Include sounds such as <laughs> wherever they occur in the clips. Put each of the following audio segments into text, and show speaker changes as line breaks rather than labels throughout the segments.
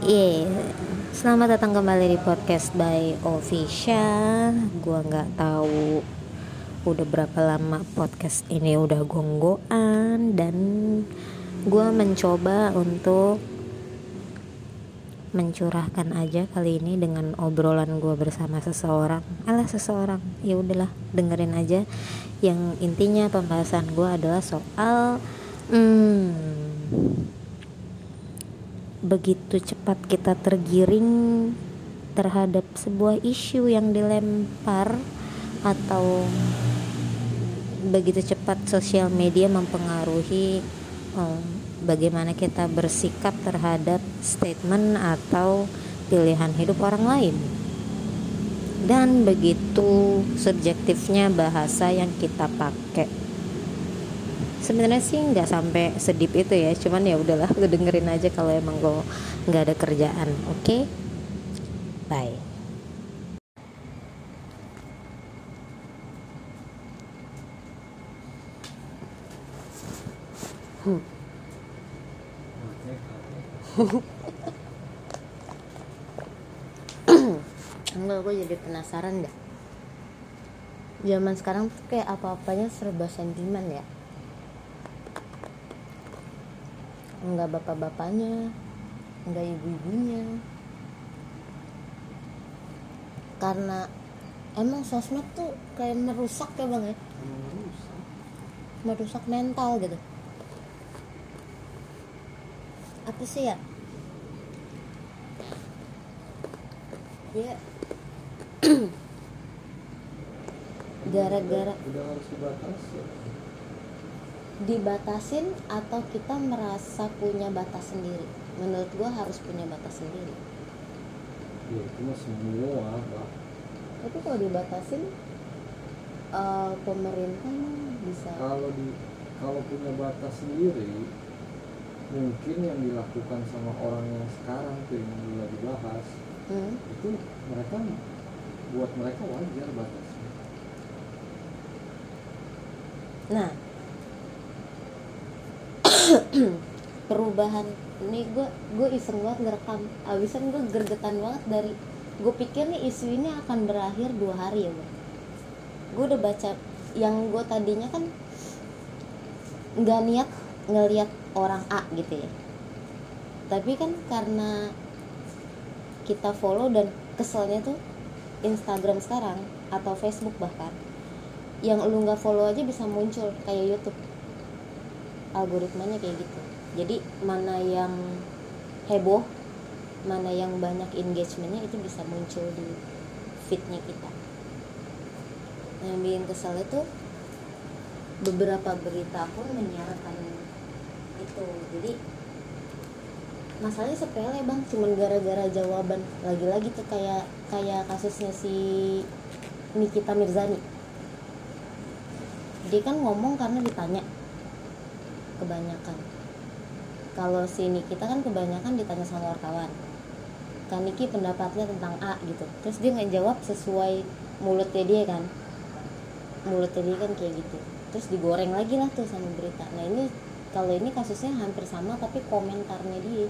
Iya, selamat datang kembali di podcast by Official. Gua nggak tahu udah berapa lama podcast ini udah gonggoan dan gua mencoba untuk mencurahkan aja kali ini dengan obrolan gua bersama seseorang. Alah seseorang, ya udahlah dengerin aja. Yang intinya pembahasan gua adalah soal hmm, begitu cepat kita tergiring terhadap sebuah isu yang dilempar atau begitu cepat sosial media mempengaruhi um, bagaimana kita bersikap terhadap statement atau pilihan hidup orang lain. Dan begitu subjektifnya bahasa yang kita pakai sebenarnya sih nggak sampai sedip itu ya cuman ya udahlah lu dengerin aja kalau emang gue nggak ada kerjaan oke okay? bye hmm. <laughs> enggak gue jadi penasaran dah zaman sekarang tuh kayak apa-apanya serba sentimen ya enggak bapak-bapaknya enggak ibu-ibunya. Karena emang sosmed tuh kayak merusak ya bang ya? Merusak. Mental gitu. Apa sih ya? Ya. <clears throat> Gara-gara
udah harus dibatasi
dibatasin atau kita merasa punya batas sendiri? Menurut gua harus punya batas sendiri.
Ya itu mah semua Pak.
tapi kalau dibatasin eh, pemerintah bisa.
Kalau di kalau punya batas sendiri mungkin yang dilakukan sama orang yang sekarang tuh yang dulu dibahas
Hmm,
itu mereka buat mereka wajar batasnya.
Nah <clears throat> perubahan ini gue gue iseng banget ngerekam. Abisan gue gergetan banget dari gue pikir nih isu ini akan berakhir dua hari ya bang gue udah baca yang gue tadinya kan nggak niat ngelihat orang A gitu ya. Tapi kan karena kita follow dan keselnya tuh Instagram sekarang atau Facebook bahkan yang lu nggak follow aja bisa muncul kayak YouTube algoritmanya kayak gitu. Jadi mana yang heboh mana yang banyak engagementnya itu bisa muncul di feednya kita. Nah, yang bikin kesel itu beberapa berita pun menyiarkan itu. Jadi masalahnya sepele bang. Cuman gara-gara jawaban lagi-lagi tuh kayak kayak kasusnya si Nikita Mirzani. Dia kan ngomong karena ditanya kebanyakan. Kalau si Nikita kan kebanyakan ditanya sama wartawan. Kan Niki pendapatnya tentang A gitu. Terus dia nggak jawab sesuai mulutnya dia kan. Mulutnya dia kan kayak gitu. Terus digoreng lagi lah tuh sama berita. Nah ini kalau ini kasusnya hampir sama tapi komentarnya dia.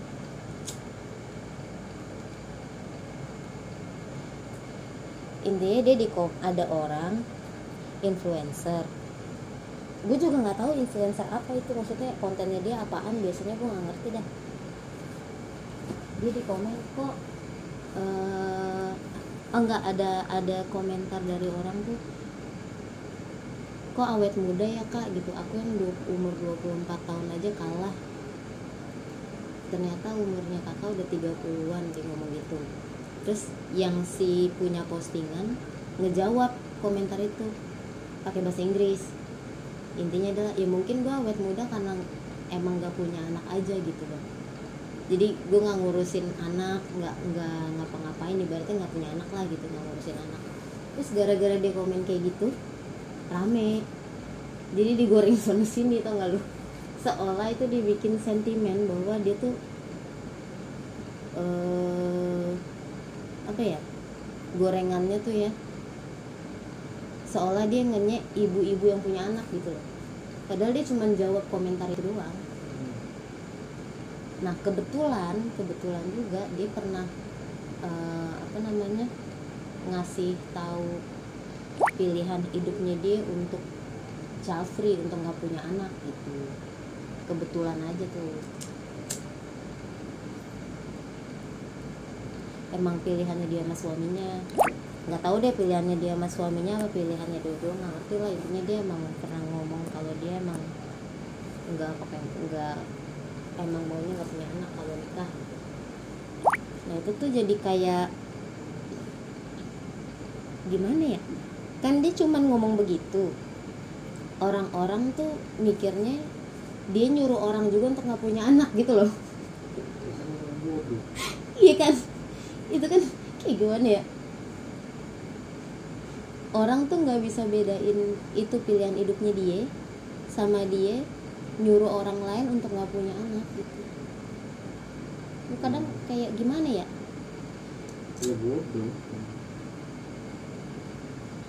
Intinya dia di ada orang influencer gue juga nggak tahu influencer apa itu maksudnya kontennya dia apaan biasanya gue nggak ngerti dah. Dia di komen kok eh enggak ada ada komentar dari orang tuh. Kok awet muda ya kak? Gitu. Aku yang umur 24 tahun aja kalah. Ternyata umurnya kakak udah 30-an dia ngomong gitu. Terus yang si punya postingan ngejawab komentar itu pakai bahasa Inggris intinya adalah ya mungkin gua awet muda karena emang gak punya anak aja gitu bang. Jadi gue nggak ngurusin anak nggak nggak ngapa-ngapain ibaratnya nggak punya anak lah gitu nggak ngurusin anak. Terus gara-gara dia komen kayak gitu rame. Jadi digoreng <laughs> sana sini tau gak lu? Seolah itu dibikin sentimen bahwa dia tuh eh apa ya gorengannya tuh ya seolah dia ngenyek ibu-ibu yang punya anak gitu loh. Padahal dia cuma jawab komentar itu doang. Nah kebetulan kebetulan juga dia pernah eh, apa namanya ngasih tahu pilihan hidupnya dia untuk child free untuk nggak punya anak gitu. Kebetulan aja tuh. Emang pilihannya dia sama suaminya nggak tahu deh pilihannya dia sama suaminya apa pilihannya dua-dua nggak ngerti lah. Intinya dia emang pernah ngomong kalau dia emang nggak kepengen nggak emang maunya nggak punya anak kalau nikah. Nah itu tuh jadi kayak gimana ya? Kan dia cuman ngomong begitu. Orang-orang tuh mikirnya dia nyuruh orang juga untuk nggak punya anak gitu loh.
Kan
iya kan? Itu kan kayak gimana ya orang tuh nggak bisa bedain itu pilihan hidupnya dia sama dia nyuruh orang lain untuk nggak punya anak gitu. Lu kadang kayak gimana ya?
Ya bodoh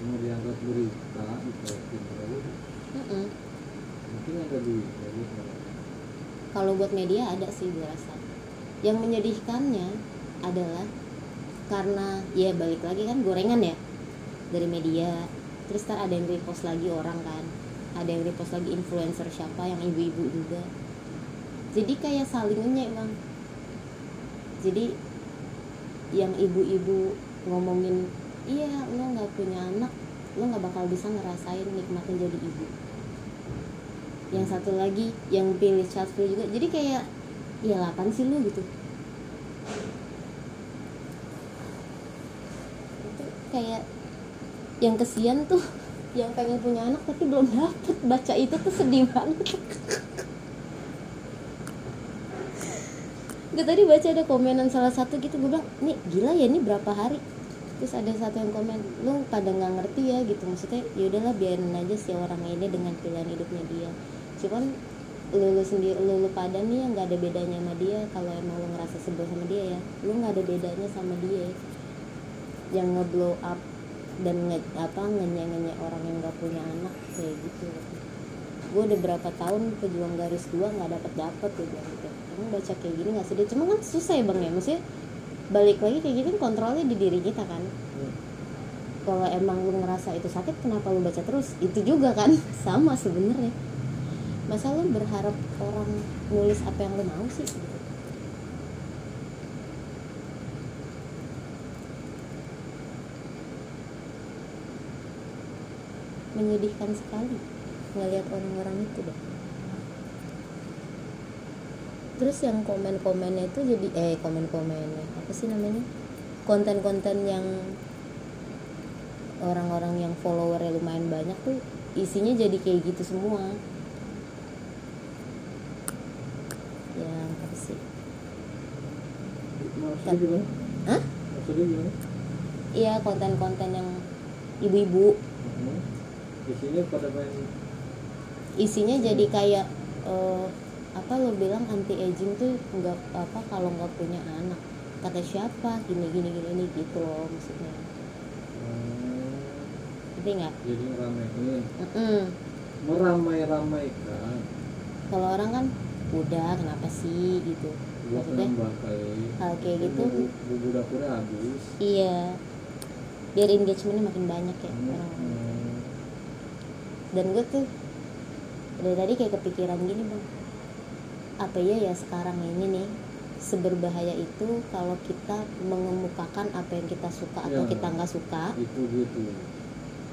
cuma diangkat berita dikaitin mungkin ada duit jadi
kalau buat media ada sih gue rasa. Yang menyedihkannya adalah karena ya balik lagi kan gorengan ya dari media terus ntar ada yang repost lagi orang kan ada yang repost lagi influencer siapa yang ibu-ibu juga. Jadi kayak saling ngenyek bang. Jadi yang ibu-ibu ngomongin iya lo nggak punya anak lo nggak bakal bisa ngerasain nikmatnya jadi ibu. Yang satu lagi yang pilih child free juga jadi kayak ya lapan sih lu? Gitu. Itu kayak yang kesian tuh yang pengen punya anak tapi belum dapet. Baca itu tuh sedih banget. Gue tadi baca ada komenan salah satu gitu. Gue bilang nih gila ya ini berapa hari? Terus ada satu yang komen lu pada nggak ngerti ya gitu. Maksudnya ya udahlah biarin aja si orang ini dengan pilihan hidupnya dia. Cuman lu, lu sendiri lu, lu pada nih yang nggak ada bedanya sama dia. Kalau emang lu ngerasa sebel sama dia ya lu nggak ada bedanya sama dia. Yang ngeblow up dan nge, apa ngenyek ngenyek orang yang nggak punya anak kayak gitu. Gue udah berapa tahun pejuang garis dua nggak dapet dapet gue bilang gitu. Emang baca kayak gini nggak sedih cuma kan susah ya bang ya? Maksudnya balik lagi kayak gitu kan kontrolnya di diri kita kan? Kalau emang lu ngerasa itu sakit kenapa lu baca terus? Itu juga kan? <laughs> Sama sebenarnya. Masa lu berharap orang nulis apa yang lu mau sih? gitu. Menyedihkan sekali ngelihat orang-orang itu deh terus yang komen-komennya itu jadi eh komen-komennya apa sih namanya? Konten-konten yang orang-orang yang followernya lumayan banyak tuh isinya jadi kayak gitu semua. Yang apa sih?
Maksudnya
Hah?
maksudnya gimana?
Iya konten-konten yang ibu-ibu.
Hmm. Di sini pada main
isinya jadi kayak eh, apa lo bilang anti aging tuh nggak apa kalau nggak punya anak. Kata siapa? Gini gini gini gini gitu loh maksudnya.
Hmm,
ngerti nggak?
Jadi ngeramein
Mm-mm.
meramai-ramaikan.
Kalau orang kan udah kenapa sih? gitu. Maksudnya?
kayak
hal kayak gitu.
bumbu dapurnya habis.
Iya. Biar engagementnya makin banyak ya
Hmm,
orang.
hmm.
Dan gue tuh dari tadi kayak kepikiran gini bang. Apa ya ya sekarang ini nih seberbahaya itu kalau kita mengemukakan apa yang kita suka atau
Ya.
kita nggak suka.
itu gitu.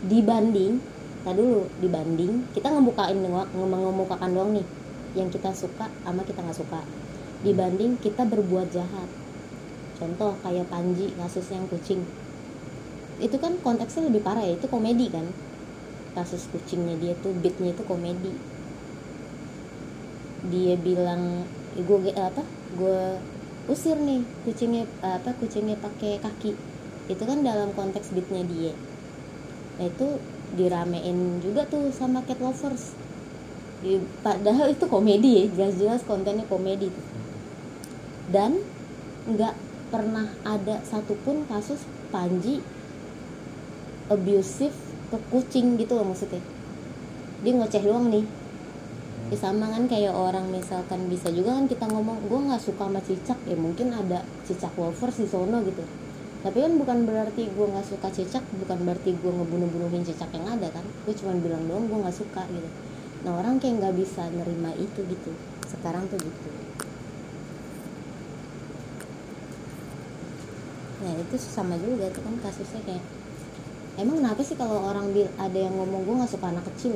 Dibanding tak dulu dibanding kita ngebukain doang nge- mengemukakan doang nih yang kita suka sama kita nggak suka. Dibanding kita berbuat jahat. Contoh kayak Panji kasus yang kucing. Itu kan konteksnya lebih parah ya itu komedi kan kasus kucingnya dia tuh beatnya itu komedi. Dia bilang gue apa gue usir nih kucingnya apa kucingnya pakai kaki. Itu kan dalam konteks beatnya dia. Nah itu diramein juga tuh sama cat lovers. Padahal itu komedi ya jelas-jelas kontennya komedi. Tuh dan nggak pernah ada satupun kasus Panji abusive ke kucing gitu loh maksudnya. Dia ngoceh doang nih. Ya sama kan kayak orang misalkan bisa juga kan kita ngomong gue nggak suka sama cicak. Ya mungkin ada cicak lovers di sono gitu. Tapi kan bukan berarti gue nggak suka cicak bukan berarti gue ngebunuh-bunuhin cicak yang ada kan. Gue cuma bilang doang gue nggak suka gitu. Nah orang kayak nggak bisa nerima itu gitu. Sekarang tuh gitu. Nah itu sama juga tuh kan kasusnya kayak emang kenapa sih kalau orang bil ada yang ngomong gue nggak suka anak kecil?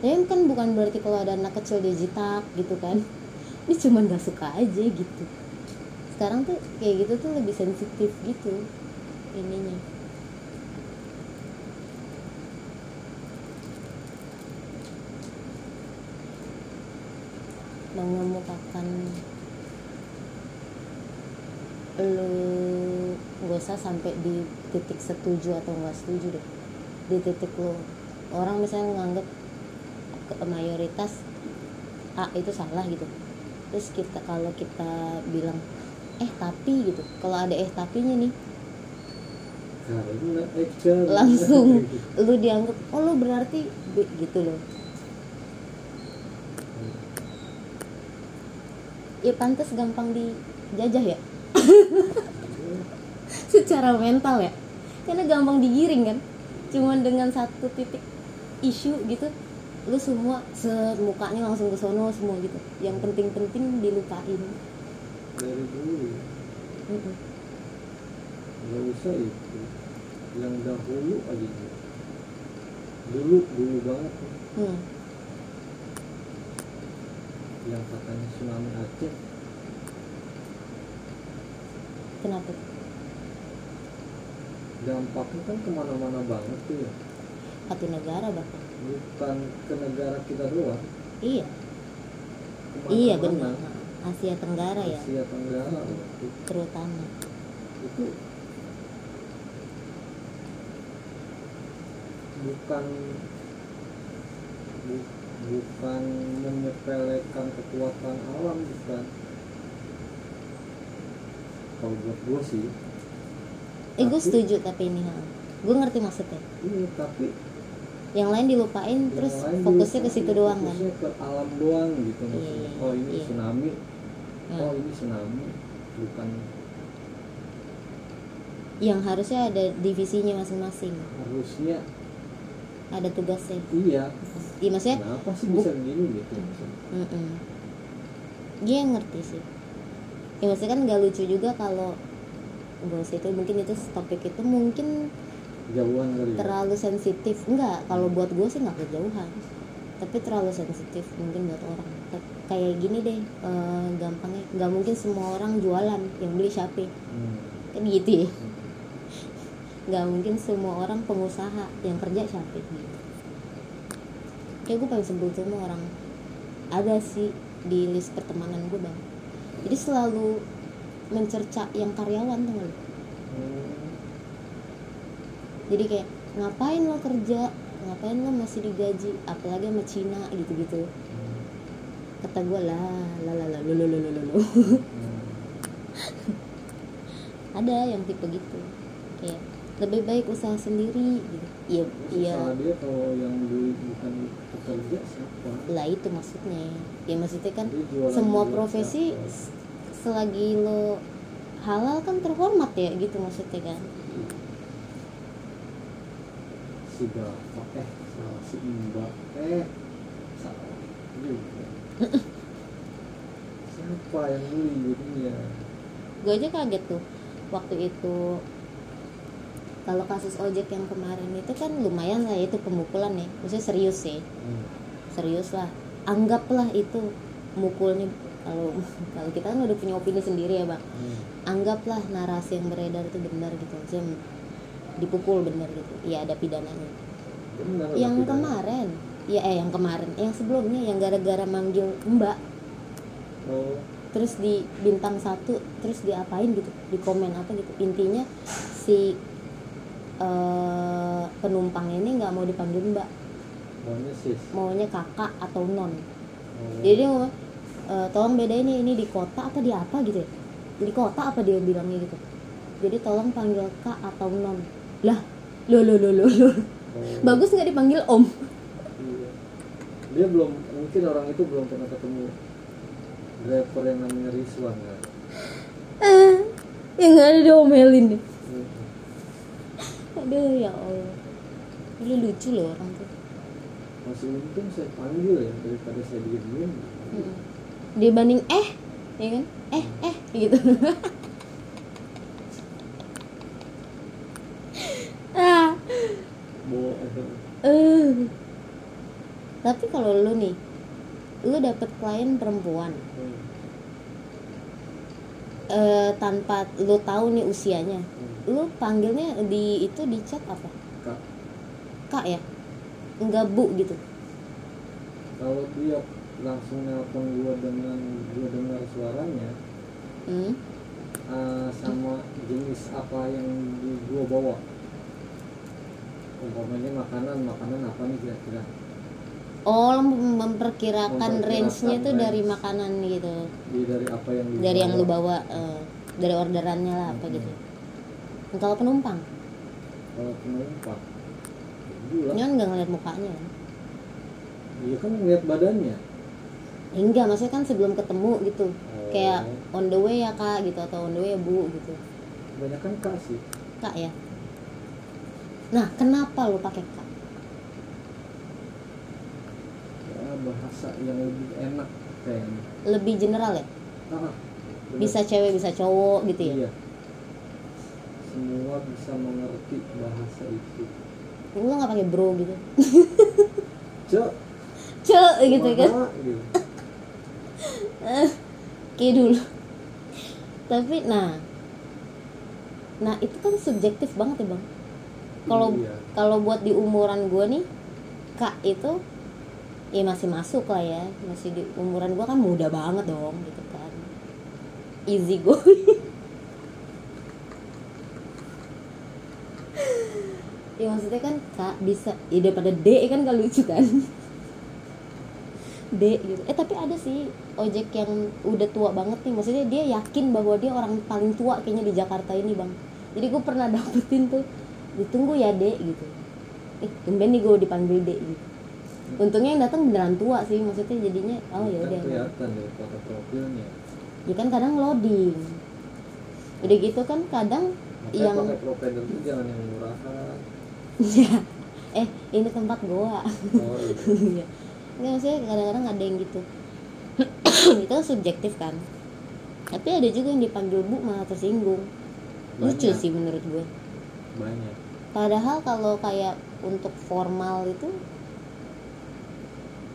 Tapi kan bukan berarti kalau ada anak kecil dia jitak gitu kan? Ini cuma nggak suka aja gitu. Sekarang tuh kayak gitu tuh lebih sensitif gitu ininya. Mengemukakan lu gak usah sampai di titik setuju atau nggak setuju deh. Di titik lu. Orang misalnya nganggep ke- mayoritas A itu salah gitu. Terus kita kalau kita bilang eh tapi gitu. Kalau ada eh tapinya nih.
Action
langsung <laughs> lu dianggap oh lu berarti B gitu loh. Ya pantas gampang dijajah ya <laughs> secara mental ya. Karena gampang digiring kan. Cuman dengan satu titik isu gitu lu semua semukanya langsung ke sono semua gitu. Yang penting-penting dilupain.
Dari dulu
Mm-mm.
nggak usah itu. Yang dahulu aja. Dulu dulu banget.
Hmm.
yang katanya tsunami Aceh
kenapa?
Dampaknya kan ke mana-mana banget tuh ya.
Satu negara bahkan
bukan ke negara kita doang.
Iya.
Ke mana-mana.
iya benar. Asia Tenggara ya.
Asia Tenggara. Itu,
terutama.
Itu bukan bu- bukan menyepelekan kekuatan alam bukan kalau buat gue sih
eh gue setuju tapi ini gue ngerti maksudnya.
Iya tapi
yang lain dilupain
yang
terus
lain
fokusnya ke situ doang kan?
fokusnya ke alam doang gitu
Iya,
maksudnya.
iya,
oh ini
iya.
tsunami.
Ya.
oh ini tsunami. Bukan.
Yang harusnya ada divisinya masing-masing.
Harusnya
ada tugasnya.
Iya.
Iya maksudnya
kenapa sih bisa begini gitu maksudnya.
mm dia ngerti sih ya maksudnya kan gak lucu juga kalau bos itu mungkin itu topik itu mungkin
jauhan kali ya?
terlalu sensitif. Enggak kalau buat gue sih nggak kejauhan. Tapi terlalu sensitif mungkin buat orang. Kayak gini deh eh, gampangnya. Nggak mungkin semua orang jualan yang beli siapa
Hmm.
kan gitu ya. Nggak mungkin semua orang pengusaha yang kerja siapa gitu. Kayak gue paling sebel tuh sama orang. Ada sih di list pertemanan gue bang jadi selalu mencerca yang karyawan tuh?
Hmm.
jadi kayak ngapain lo kerja ngapain lo masih digaji apalagi sama Cina gitu gitu
Hmm.
kata gue lah lah lah lah lo lo lo lo lo ada yang tipe gitu kayak lebih baik usaha sendiri gitu iya iya
dia kalau yang bukan pekerja siapa
lah itu maksudnya ya maksudnya kan semua profesi
siapa?
Selagi lo halal kan terhormat ya gitu maksudnya kan?
Si bapak eh mbak eh salah. Juga <laughs> siapa yang beli jadinya
gue aja kaget tuh waktu itu kalau kasus ojek yang kemarin itu kan lumayan lah itu pemukulan ya. Maksudnya serius sih.
Hmm.
serius lah. Anggaplah itu mukulnya kalau kalau kita kan udah punya opini sendiri ya bang.
Hmm.
anggaplah narasi yang beredar itu benar gitu maksudnya dipukul benar gitu. Ya ada pidananya.
Benar,
yang
tapi
kemarin. Ya eh yang kemarin. Yang sebelumnya yang gara-gara manggil mbak.
Oh.
Terus di bintang satu terus diapain gitu? Di komen apa gitu? Intinya si eh, penumpang ini nggak mau dipanggil mbak.
Maunya sis.
Maunya kakak atau non.
Oh.
jadi dia ngomong "E, tolong bedain nih ini di kota apa di apa? Gitu ya. Di kota apa? dia bilangnya gitu. Jadi tolong panggil kak atau non. Lah lo lo lo lo lo.
Oh,
bagus nggak dipanggil om?
Iya. dia belum mungkin orang itu belum pernah ketemu driver yang namanya Rizwan kan
Eh, yang nggak ada diomelin deh
Hmm.
aduh ya allah. Lu lucu loh orang tuh.
Masih untung saya panggil ya daripada saya diem diem
Mm. Dibanding eh ya kan? Eh eh gitu. <laughs> Ah. Eh. Tapi kalau lu nih lu dapet klien perempuan.
Hmm.
eh, tanpa lu tahu nih usianya
Hmm.
lu panggilnya di itu di chat apa?
Kak.
Kak ya? Enggak bu gitu.
Kalau dia langsung nelpon gua dengan gua dengar suaranya
hmm?
eh, sama jenis apa yang gua bawa. Umpamanya makanan makanan apa nih kira-kira?
Oh memperkirakan
Memperkirakan
range-nya tuh dari
range.
makanan gitu.
Di dari apa yang dibawa.
dari yang lu bawa. eh, dari orderannya lah apa
Hmm.
gitu. Kalau penumpang?
Kalau penumpang?
Ini kan nggak ngeliat mukanya kan?
Dia kan ngeliat badannya
enggak maksudnya kan sebelum ketemu gitu.
Oh.
kayak on the way ya kak gitu atau on the way ya bu gitu.
Banyak kan kasih
kak ya? Nah kenapa lu pakai kak?
Ya bahasa yang lebih enak kayaknya.
Lebih general ya?
Ah,
bisa cewek bisa cowok gitu ya?
Iya. Semua bisa mengerti bahasa itu.
Lu nggak pakai bro gitu?
Cok <laughs>
ce gitu kan?
maha, gitu.
kayak dulu. Tapi nah. Nah itu kan subjektif banget ya bang. Kalau
Iya.
kalau buat di umuran gue nih kak itu ya masih masuk lah ya. Masih di umuran gue kan muda banget dong gitu kan. Easy going. <laughs> Ya maksudnya kan kak bisa ya daripada D kan gak lucu kan D gitu. Eh tapi ada sih ojek yang udah tua banget nih. Maksudnya dia yakin bahwa dia orang paling tua kayaknya di Jakarta ini bang. Jadi gue pernah <laughs> dapetin tuh ditunggu ya D gitu. Eh tumben nih gue dipanggil D gitu. Untungnya yang datang beneran tua sih. Maksudnya jadinya oh ya udah
kelihatan dari foto profilnya.
Ya kan kadang loading. Udah gitu kan kadang
makanya
yang
pakai provider itu jangan yang murahan.
Ya eh ini tempat goa
oh iya. <laughs>
Nggak maksudnya kadang-kadang ada yang gitu <coughs> itu subjektif kan tapi ada juga yang dipanggil bu malah tersinggung lucu
Banyak.
sih menurut gue
banyak
padahal kalau kayak untuk formal itu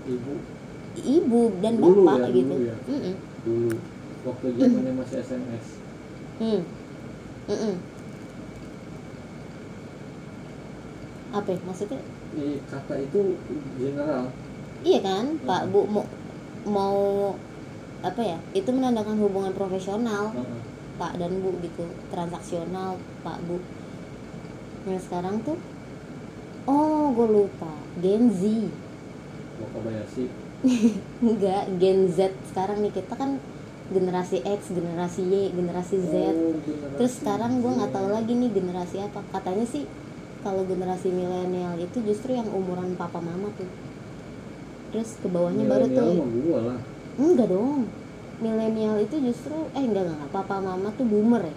ibu
ibu dan
Dulu
bapak
ya,
gitu
dulu ya.
Mm-mm.
dulu waktu zamannya masih SMS
Hmm. Mm-mm. apa ya? maksudnya
kata itu general
iya kan pak
Mm.
bu mau mau apa ya itu menandakan hubungan profesional
Heeh.
pak dan bu gitu transaksional pak bu. Nah sekarang tuh oh gue lupa Gen Z.
Wakabayashi <laughs>
enggak Gen Z sekarang nih kita kan generasi X generasi Y generasi Z.
Oh, generasi
terus sekarang gue nggak tahu lagi nih generasi apa. Katanya sih kalau generasi milenial itu justru yang umuran papa mama tuh terus ke bawahnya baru tuh.
mah gua lah.
Enggak dong. Milenial itu justru eh enggak enggak, enggak. papa mama tuh boomer ya.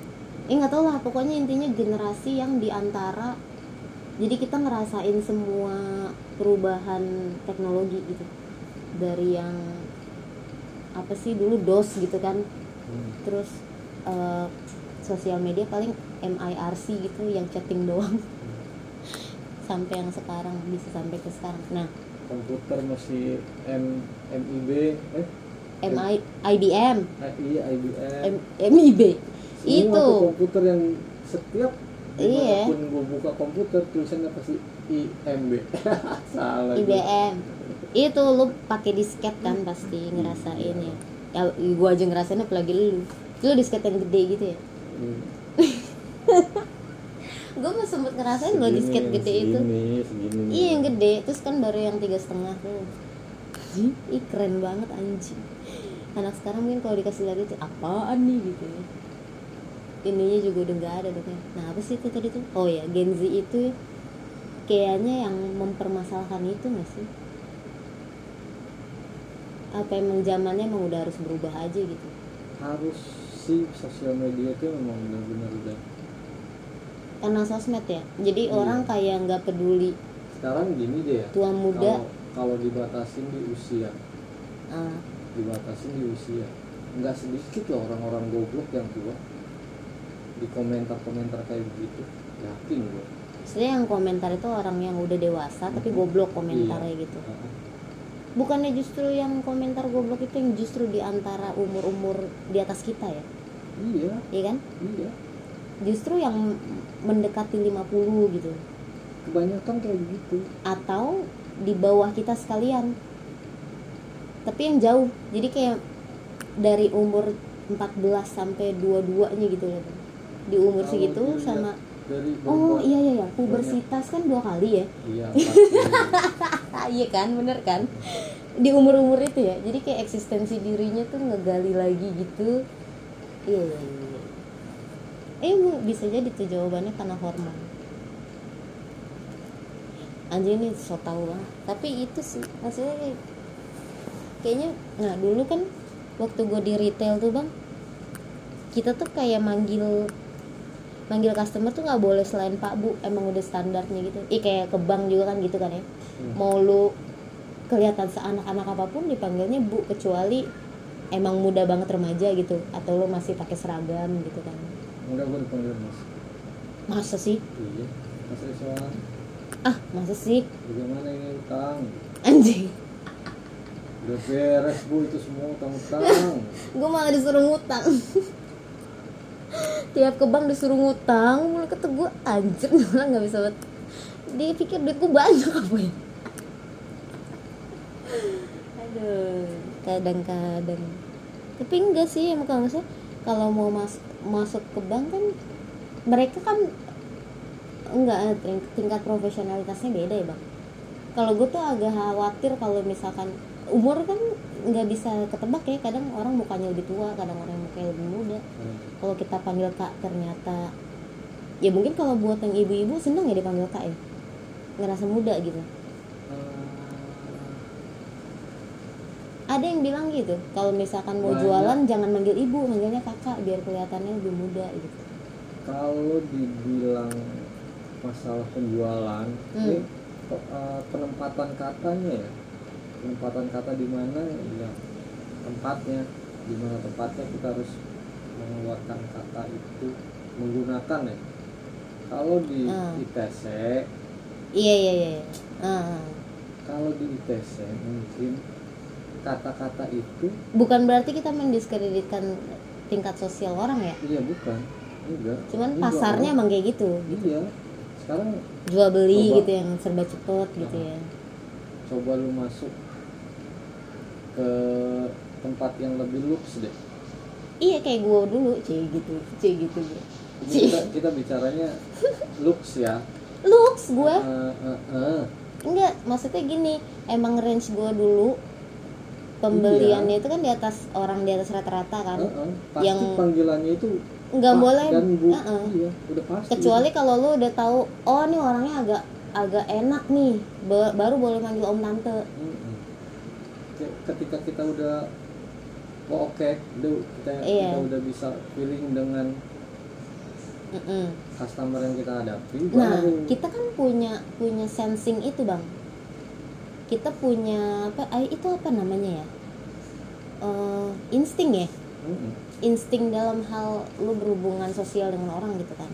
Eh nggak tahu lah. Pokoknya intinya generasi yang di antara jadi kita ngerasain semua perubahan teknologi gitu. Dari yang apa sih dulu dos gitu kan.
Hmm.
terus eh, sosial media paling MIRC gitu yang chatting doang. <laughs> Sampai yang sekarang bisa sampai ke sekarang. Nah
komputer masih M MIB eh?
MI IBM
iya IBM
M, MIB
Semua
itu.
tuh komputer yang setiap
Iya.
di mana pun gue buka komputer tulisannya pasti IMB <laughs> salah.
IBM itu lu pakai disket kan pasti ngerasain ya. Ya gua aja ngerasain apalagi lu. Lu disket yang gede gitu ya?
Hmm. <laughs>
gua mah sempet ngerasain
Segini,
disket gede itu.
segini, segini. Nih.
iya yang gede terus kan baru yang tiga setengah. Tuh ih keren banget anjing. Anak sekarang mungkin kalau dikasih lihat itu apaan nih? gitu ya. Ininya juga udah nggak ada dong ya. Nah apa sih itu tadi tuh? Oh ya Gen Z itu kayaknya yang mempermasalahkan itu nggak sih? Apa emang zamannya emang udah harus berubah aja gitu?
Harus sih sosial media itu memang benar-benar udah
karena sosmed ya? Jadi
Iya.
orang kayak nggak peduli.
Sekarang gini deh ya
tua muda.
kalau dibatasin di usia.
Ah,
dibatasin di usia. Nggak sedikit loh orang-orang goblok yang tua. Di komentar-komentar kayak begitu yakin gue
sebenarnya yang komentar itu orang yang udah dewasa tapi
Mhm.
goblok komentarnya
Iya.
gitu. Bukannya justru yang komentar goblok itu yang justru di antara umur-umur di atas kita ya?
Iya.
Iya kan?
Iya
justru yang mendekati 50 gitu.
Kebanyakan kayak begitu
atau di bawah kita sekalian. Tapi yang jauh. Jadi kayak dari umur 14 sampai 22 nya gitu loh. Di umur
Kalau
segitu
dilihat
sama
dari
oh iya iya ya pubersitas kan dua kali ya?
Iya <laughs>
iya kan? Bener kan? Di umur umur itu ya. Jadi kayak eksistensi dirinya tuh ngegali lagi gitu. Iya iya iya. Eh bu, bisa jadi tuh jawabannya karena hormon. Anjing ini so tau banget. Tapi itu sih maksudnya kayak- kayaknya nah dulu kan waktu gue di retail tuh bang kita tuh kayak manggil manggil customer tuh nggak boleh selain pak bu emang udah standarnya gitu. Ih kayak ke bank juga kan gitu kan ya.
Hmm.
mau lu kelihatan seanak-anak apa pun dipanggilnya bu kecuali emang muda banget remaja gitu atau lu masih pakai seragam gitu kan
Enggak gue dipanggil mas.
Masa sih?
Iya. Mas Rizwan
ah masa sih?
Bagaimana ini utang
anjing.
Udah beres bu itu semua utang-utang <laughs>
gue malah disuruh ngutang. <laughs> Tiap ke bank disuruh ngutang mulai kata gue anjir <laughs> malah nggak bisa buat dia pikir duit gue banyak apa ya? Aduh kadang-kadang. Tapi enggak sih emang kalau maksudnya kalau mau mas masuk ke bank kan mereka kan enggak ting- tingkat profesionalitasnya beda ya bang. Kalau gue tuh agak khawatir kalau misalkan umur kan nggak bisa ketebak ya kadang orang mukanya lebih tua kadang orang mukanya lebih muda.
Hmm.
kalau kita panggil kak ternyata ya mungkin kalau buat yang ibu-ibu seneng ya dipanggil kak ya. Ngerasa muda gitu ada yang bilang gitu kalau misalkan mau
Banyak.
jualan jangan manggil ibu manggilnya kakak biar kelihatannya lebih muda gitu
kalau dibilang masalah penjualan
Hmm.
ini eh, penempatan katanya ya penempatan kata di mana ya tempatnya di mana tempatnya kita harus mengeluarkan kata itu menggunakan ya kalau di
Hmm.
ITC
iya iya iya. Ah, ah.
kalau di ITC mungkin kata-kata itu.
Bukan berarti kita mendiskreditkan tingkat sosial orang ya?
Iya bukan. Enggak.
Cuman
Enggak,
pasarnya emang kayak gitu.
Iya. Sekarang
jual beli
Coba.
gitu yang serba cepet gitu ya.
Coba lu masuk ke tempat yang lebih luks deh.
Iya kayak gue dulu cie gitu cie gitu gue
Ini kita, kita bicaranya luks ya.
Looks gue
Eh, eh, eh.
enggak maksudnya gini emang range gue dulu pembeliannya itu kan di atas orang di atas rata-rata kan
Eh, eh. pasti
Yang-
panggilannya itu
nggak boleh
dan bu
eh, eh.
iya udah pasti
kecuali kalau lu udah tahu oh nih orangnya agak agak enak nih ba- baru boleh manggil om tante
Mm-mm. Ke- ketika kita udah oh oke udah kita
Iya.
kita udah bisa feeling dengan
Mm-mm.
customer yang kita hadapi
nah
baru
kita kan punya punya sensing itu bang kita punya apa itu apa namanya ya? Eh, insting ya? Insting dalam hal lu berhubungan sosial dengan orang gitu kan.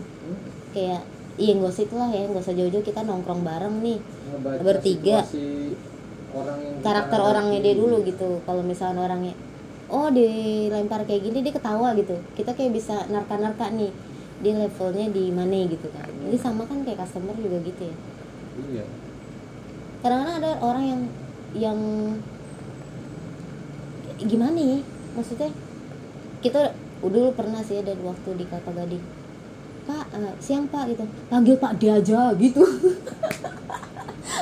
Kayak iya nggak usah itulah ya nggak usah jauh-jauh kita nongkrong bareng nih.
Ngebaca
Bertiga.
orang yang
karakter orangnya dia dulu gitu. Kalau misalnya orangnya oh dilempar kayak gini dia ketawa gitu. Kita kayak bisa narka-narka nih dia levelnya di mana gitu kan. Jadi sama kan kayak customer juga gitu ya.
Iya
kadang-kadang ada orang yang yang gimana ya maksudnya kita udah dulu pernah sih ada waktu di Kelapa Gading. Pak eh, siang Pak gitu. Panggil Pak D aja gitu. <laughs>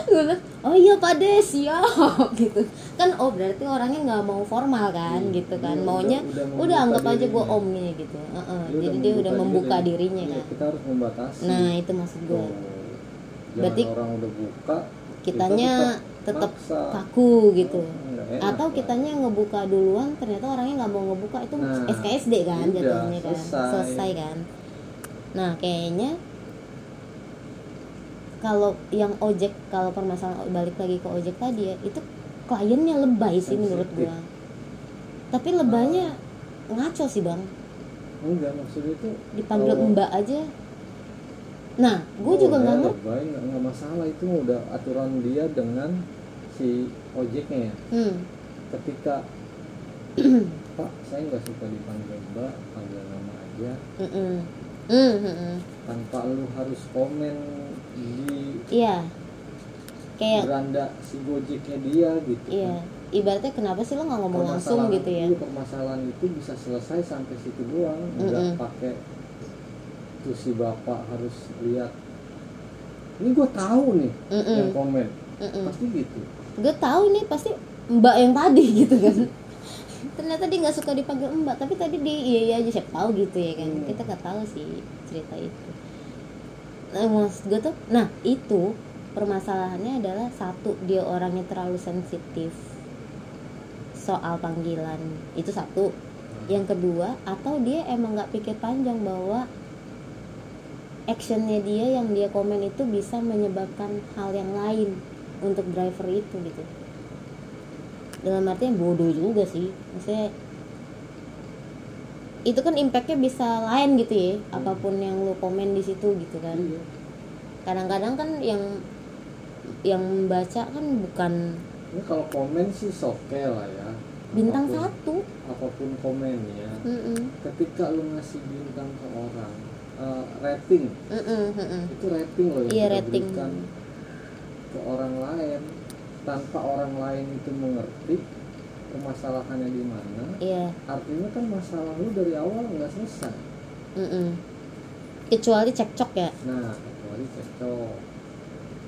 Gue oh iya Pak D siap <laughs> gitu. Kan oh berarti orangnya nggak mau formal kan
Hmm,
gitu kan.
Dia
maunya
udah- udah
udah, anggap aja gue
dirinya.
omnya gitu. Heeh,
Dia
jadi dia udah membuka
diri.
dirinya
Iya,
kan.
kita harus membatasi.
Nah itu maksud gue
Oh,
Berarti
orang udah buka
kitanya
kita tetap
kaku gitu.
Enak
atau
lah.
kitanya ngebuka duluan ternyata orangnya nggak mau ngebuka itu
Nah,
SKSD kan jatuhnya kan.
selesai.
selesai kan. Nah kayaknya kalau yang ojek kalau permasalahan balik lagi ke ojek tadi ya itu kliennya lebay sih menurut
Sensitif.
gua. Tapi lebaynya ngaco sih bang.
Enggak maksudnya itu
dipanggil mbak aja nah gue
Oh,
juga
udah
nggak ngerti.
nggak masalah. Itu udah aturan dia dengan si ojeknya ya.
Hmm.
ketika <clears throat> pak saya nggak suka dipanggil mbak panggil nama aja.
Mm,
tanpa lu harus komen di
iya. Kayak
beranda si gojeknya dia gitu
iya. ibaratnya kenapa sih lo nggak
kan.
ngomong langsung gitu ya?
itu, permasalahan itu bisa selesai sampai situ doang. Nggak pakai tuh si bapak harus lihat. Ini gue tahu nih
Mm-mm.
yang komen.
Mm-mm.
pasti gitu.
Gue tahu nih pasti mbak yang tadi <laughs> gitu kan. Ternyata dia nggak suka dipanggil mbak tapi tadi dia iya iya aja siapa tahu gitu ya kan.
Hmm.
kita nggak tahu sih cerita itu. Nah maksud gue tuh nah itu permasalahannya adalah satu dia orangnya terlalu sensitif soal panggilan. Itu satu. Yang kedua atau dia emang nggak pikir panjang bahwa actionnya dia yang dia komen itu bisa menyebabkan hal yang lain untuk driver itu gitu. Dalam artian bodoh juga sih. Maksudnya itu kan impactnya bisa lain gitu ya apa pun yang lu komen di situ gitu kan.
Iya.
kadang-kadang kan yang yang membaca kan bukan
ini kalau komen sih oke lah ya.
Bintang
apa pun,
satu.
apa pun komennya.
Mm-mm.
ketika lu ngasih bintang ke orang eh, rating.
Mm-mm, mm-mm.
itu rating loh yang
iya
kita
rating.
berikan ke orang lain. Tanpa orang lain itu mengerti permasalahannya di mana.
Iya.
Artinya kan masalah lu dari awal nggak selesai.
Mm-mm. kecuali cekcok ya.
Nah kecuali cekcok.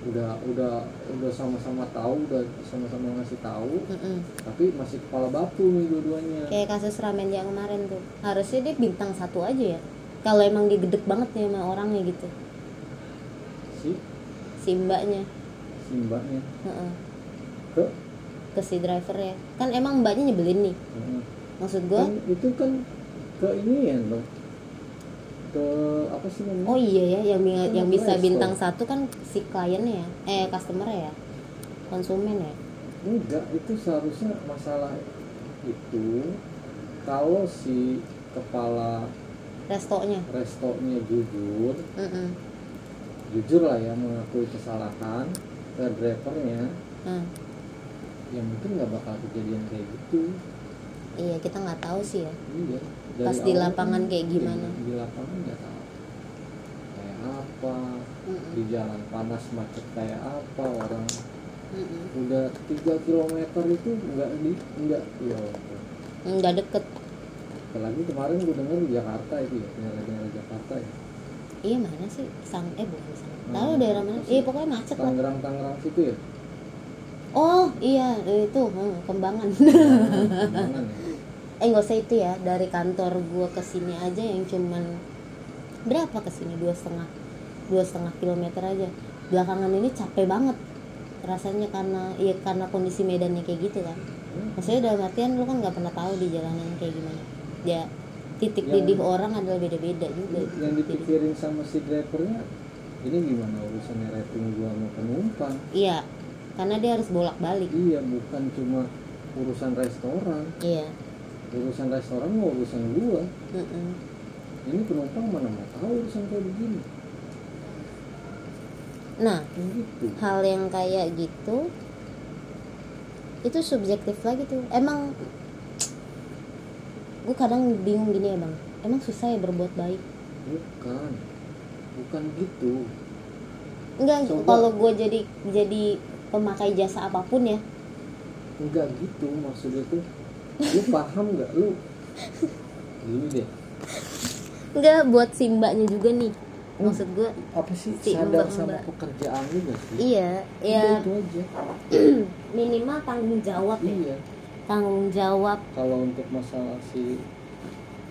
Udah udah udah sama-sama tahu udah sama-sama ngasih tahu
Mm-mm.
tapi masih kepala batu nih dua-duanya.
Kayak kasus ramen yang kemarin tuh. Harusnya dia bintang satu aja ya kalau emang dia gedek banget nih sama orangnya gitu.
Si?
Si mbaknya.
Si mbaknya.
Heeh.
ke?
Ke si driver ya kan emang mbaknya nyebelin nih.
Heeh.
maksud gua
kan itu kan ke ini ya loh ke apa sih namanya?
Oh iya ya yang
Kan
yang bisa bintang satu kan si kliennya ya? Eh customer ya? Konsumen ya?
Enggak itu seharusnya masalah itu kalau si kepala
restonya.
Restonya jujur.
Mm-mm.
jujur lah ya mengakui kesalahan ke drivernya
Nah,
ya mungkin nggak bakal kejadian kayak gitu.
Iya kita nggak tahu sih ya.
Iya
Pas di lapangan
kan,
kayak gimana?
iya, di lapangan nggak tahu. Kayak apa?
Mm-mm.
di jalan panas macet kayak apa orang?
Mm-mm.
udah tiga kilometer itu nggak di nggak ya
nggak deket
apalagi kemarin gue denger di Jakarta itu ya daerah-daerah Jakarta ya.
Iya mana sih? Sang eh bukan sang.
Hmm.
tahu daerah mana? Iya pokoknya macet lah.
Tangerang Tangerang situ ya?
Oh iya itu hmm, kembangan.
Kembangan ya.
Eh nggak usah itu ya dari kantor gua ke sini aja yang cuman berapa ke sini? Dua setengah dua setengah kilometer aja. Belakangan ini capek banget rasanya karena ya karena kondisi medannya kayak gitu kan.
Hmm.
maksudnya dalam artian lu kan nggak pernah tahu di jalanan kayak gimana ya titik
Yang-
didih orang adalah beda-beda juga.
Yang dipikirin sama si drivernya ini gimana urusannya rating gua sama penumpang?
Iya karena dia harus bolak-balik.
Iya bukan cuma urusan restoran.
Iya.
Urusan restoran mau urusan gua.
Mm-mm.
ini penumpang mana mau tahu urusan kayak begini?
Nah
gitu.
hal yang kayak gitu itu subjektif lagi tuh. Emang gue kadang bingung gini ya bang. Emang susah ya berbuat baik?
Bukan. Bukan gitu.
Enggak
Coba.
kalau gue jadi jadi pemakai jasa apa pun ya.
Enggak gitu maksudnya tuh. Lu paham nggak? Lu gini deh.
Enggak buat si mbaknya juga nih. Maksud gue
apa sih
Si
sadar
mbak-mbak.
sama pekerjaan lu gak sih?
Iya ya. <clears throat> minimal tanggung jawab ya.
Iya
tanggung jawab
kalau untuk masalah si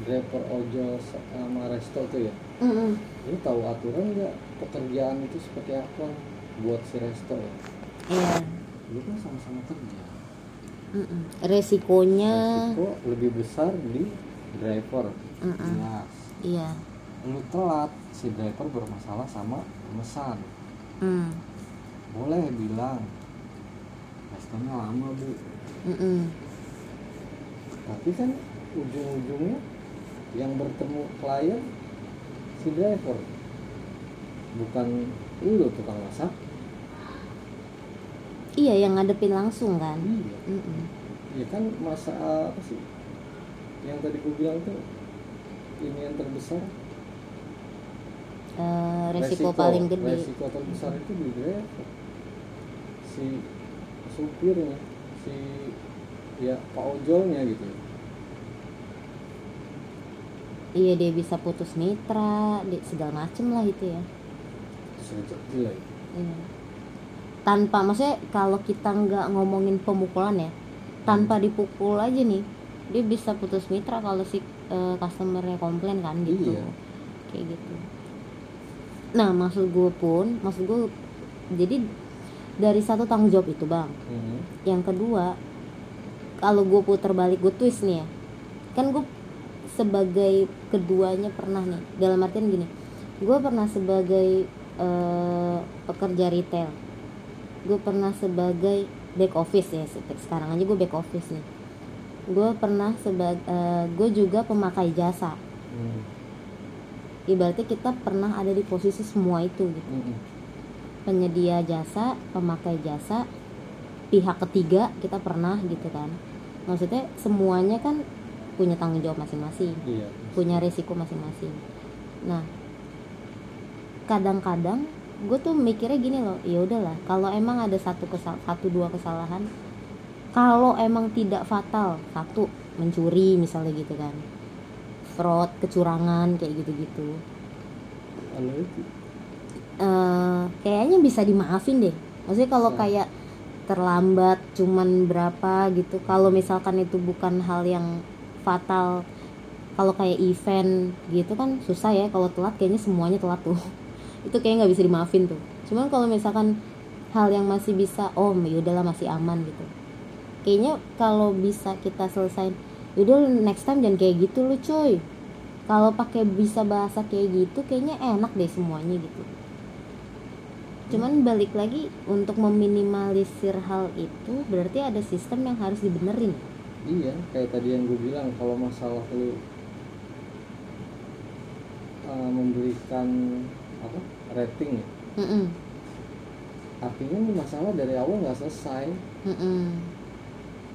driver ojol sama resto tuh ya
Mm-mm.
lu tahu aturan nggak pekerjaan itu seperti apa buat si resto ya
iya
lu kan sama-sama kerja
Mm-mm. resikonya
resiko lebih besar di driver
Mm-mm.
jelas
iya
lu telat si driver bermasalah sama pemesan
Mm.
boleh bilang restonya lama bu
Mm-mm.
Tapi kan ujung-ujungnya yang bertemu klien si driver. Bukan lu tukang masak.
Iya yang ngadepin langsung kan?
Iya.
Mm-mm.
ya kan masa apa sih? Yang tadi gue bilang tuh ini yang terbesar.
Eh, resiko, paling gede.
resiko terbesar itu di driver. Si supirnya si ya pak ojolnya gitu
iya dia bisa putus mitra di- segala macem lah itu ya
gila ya.
Iya. tanpa maksudnya kalau kita nggak ngomongin pemukulan ya tanpa dipukul aja nih dia bisa putus mitra kalau si eh, customernya komplain kan gitu
Iya.
kayak gitu nah maksud gue pun maksud gue jadi dari satu tanggung jawab itu bang
Mhm.
yang kedua kalau gue putar balik gue twist nih ya kan gue sebagai keduanya pernah nih dalam artian gini gue pernah sebagai eh, pekerja retail gue pernah sebagai back office ya se- sekarang aja gue back office nih gue pernah sebagai gue juga pemakai jasa
Hmm.
ibaratnya kita pernah ada di posisi semua itu gitu
Mhm.
penyedia jasa, pemakai jasa, pihak ketiga kita pernah gitu kan. Maksudnya semuanya kan punya tanggung jawab masing-masing,
iya
punya resiko masing-masing. Nah, kadang-kadang gue tuh mikirnya gini loh, ya udahlah, kalau emang ada satu kesal satu dua kesalahan, kalau emang tidak fatal, satu mencuri misalnya gitu kan, fraud, kecurangan kayak gitu-gitu, eh kayaknya bisa dimaafin deh. Maksudnya kalau kayak terlambat cuman berapa gitu. Kalau misalkan itu bukan hal yang fatal. Kalau kayak event gitu kan susah ya kalau telat kayaknya semuanya telat tuh. <laughs> itu kayaknya nggak bisa dimaafin tuh. Cuman kalau misalkan hal yang masih bisa oh ya udahlah masih aman gitu. Kayaknya kalau bisa kita selesain yaudah next time jangan kayak gitu lu cuy kalau pakai bisa bahasa kayak gitu kayaknya enak deh semuanya gitu cuman balik lagi untuk meminimalisir hal itu berarti ada sistem yang harus dibenerin
iya kayak tadi yang gue bilang kalau masalah lu uh, memberikan apa rating ya
Mm-mm.
artinya ini masalah dari awal nggak selesai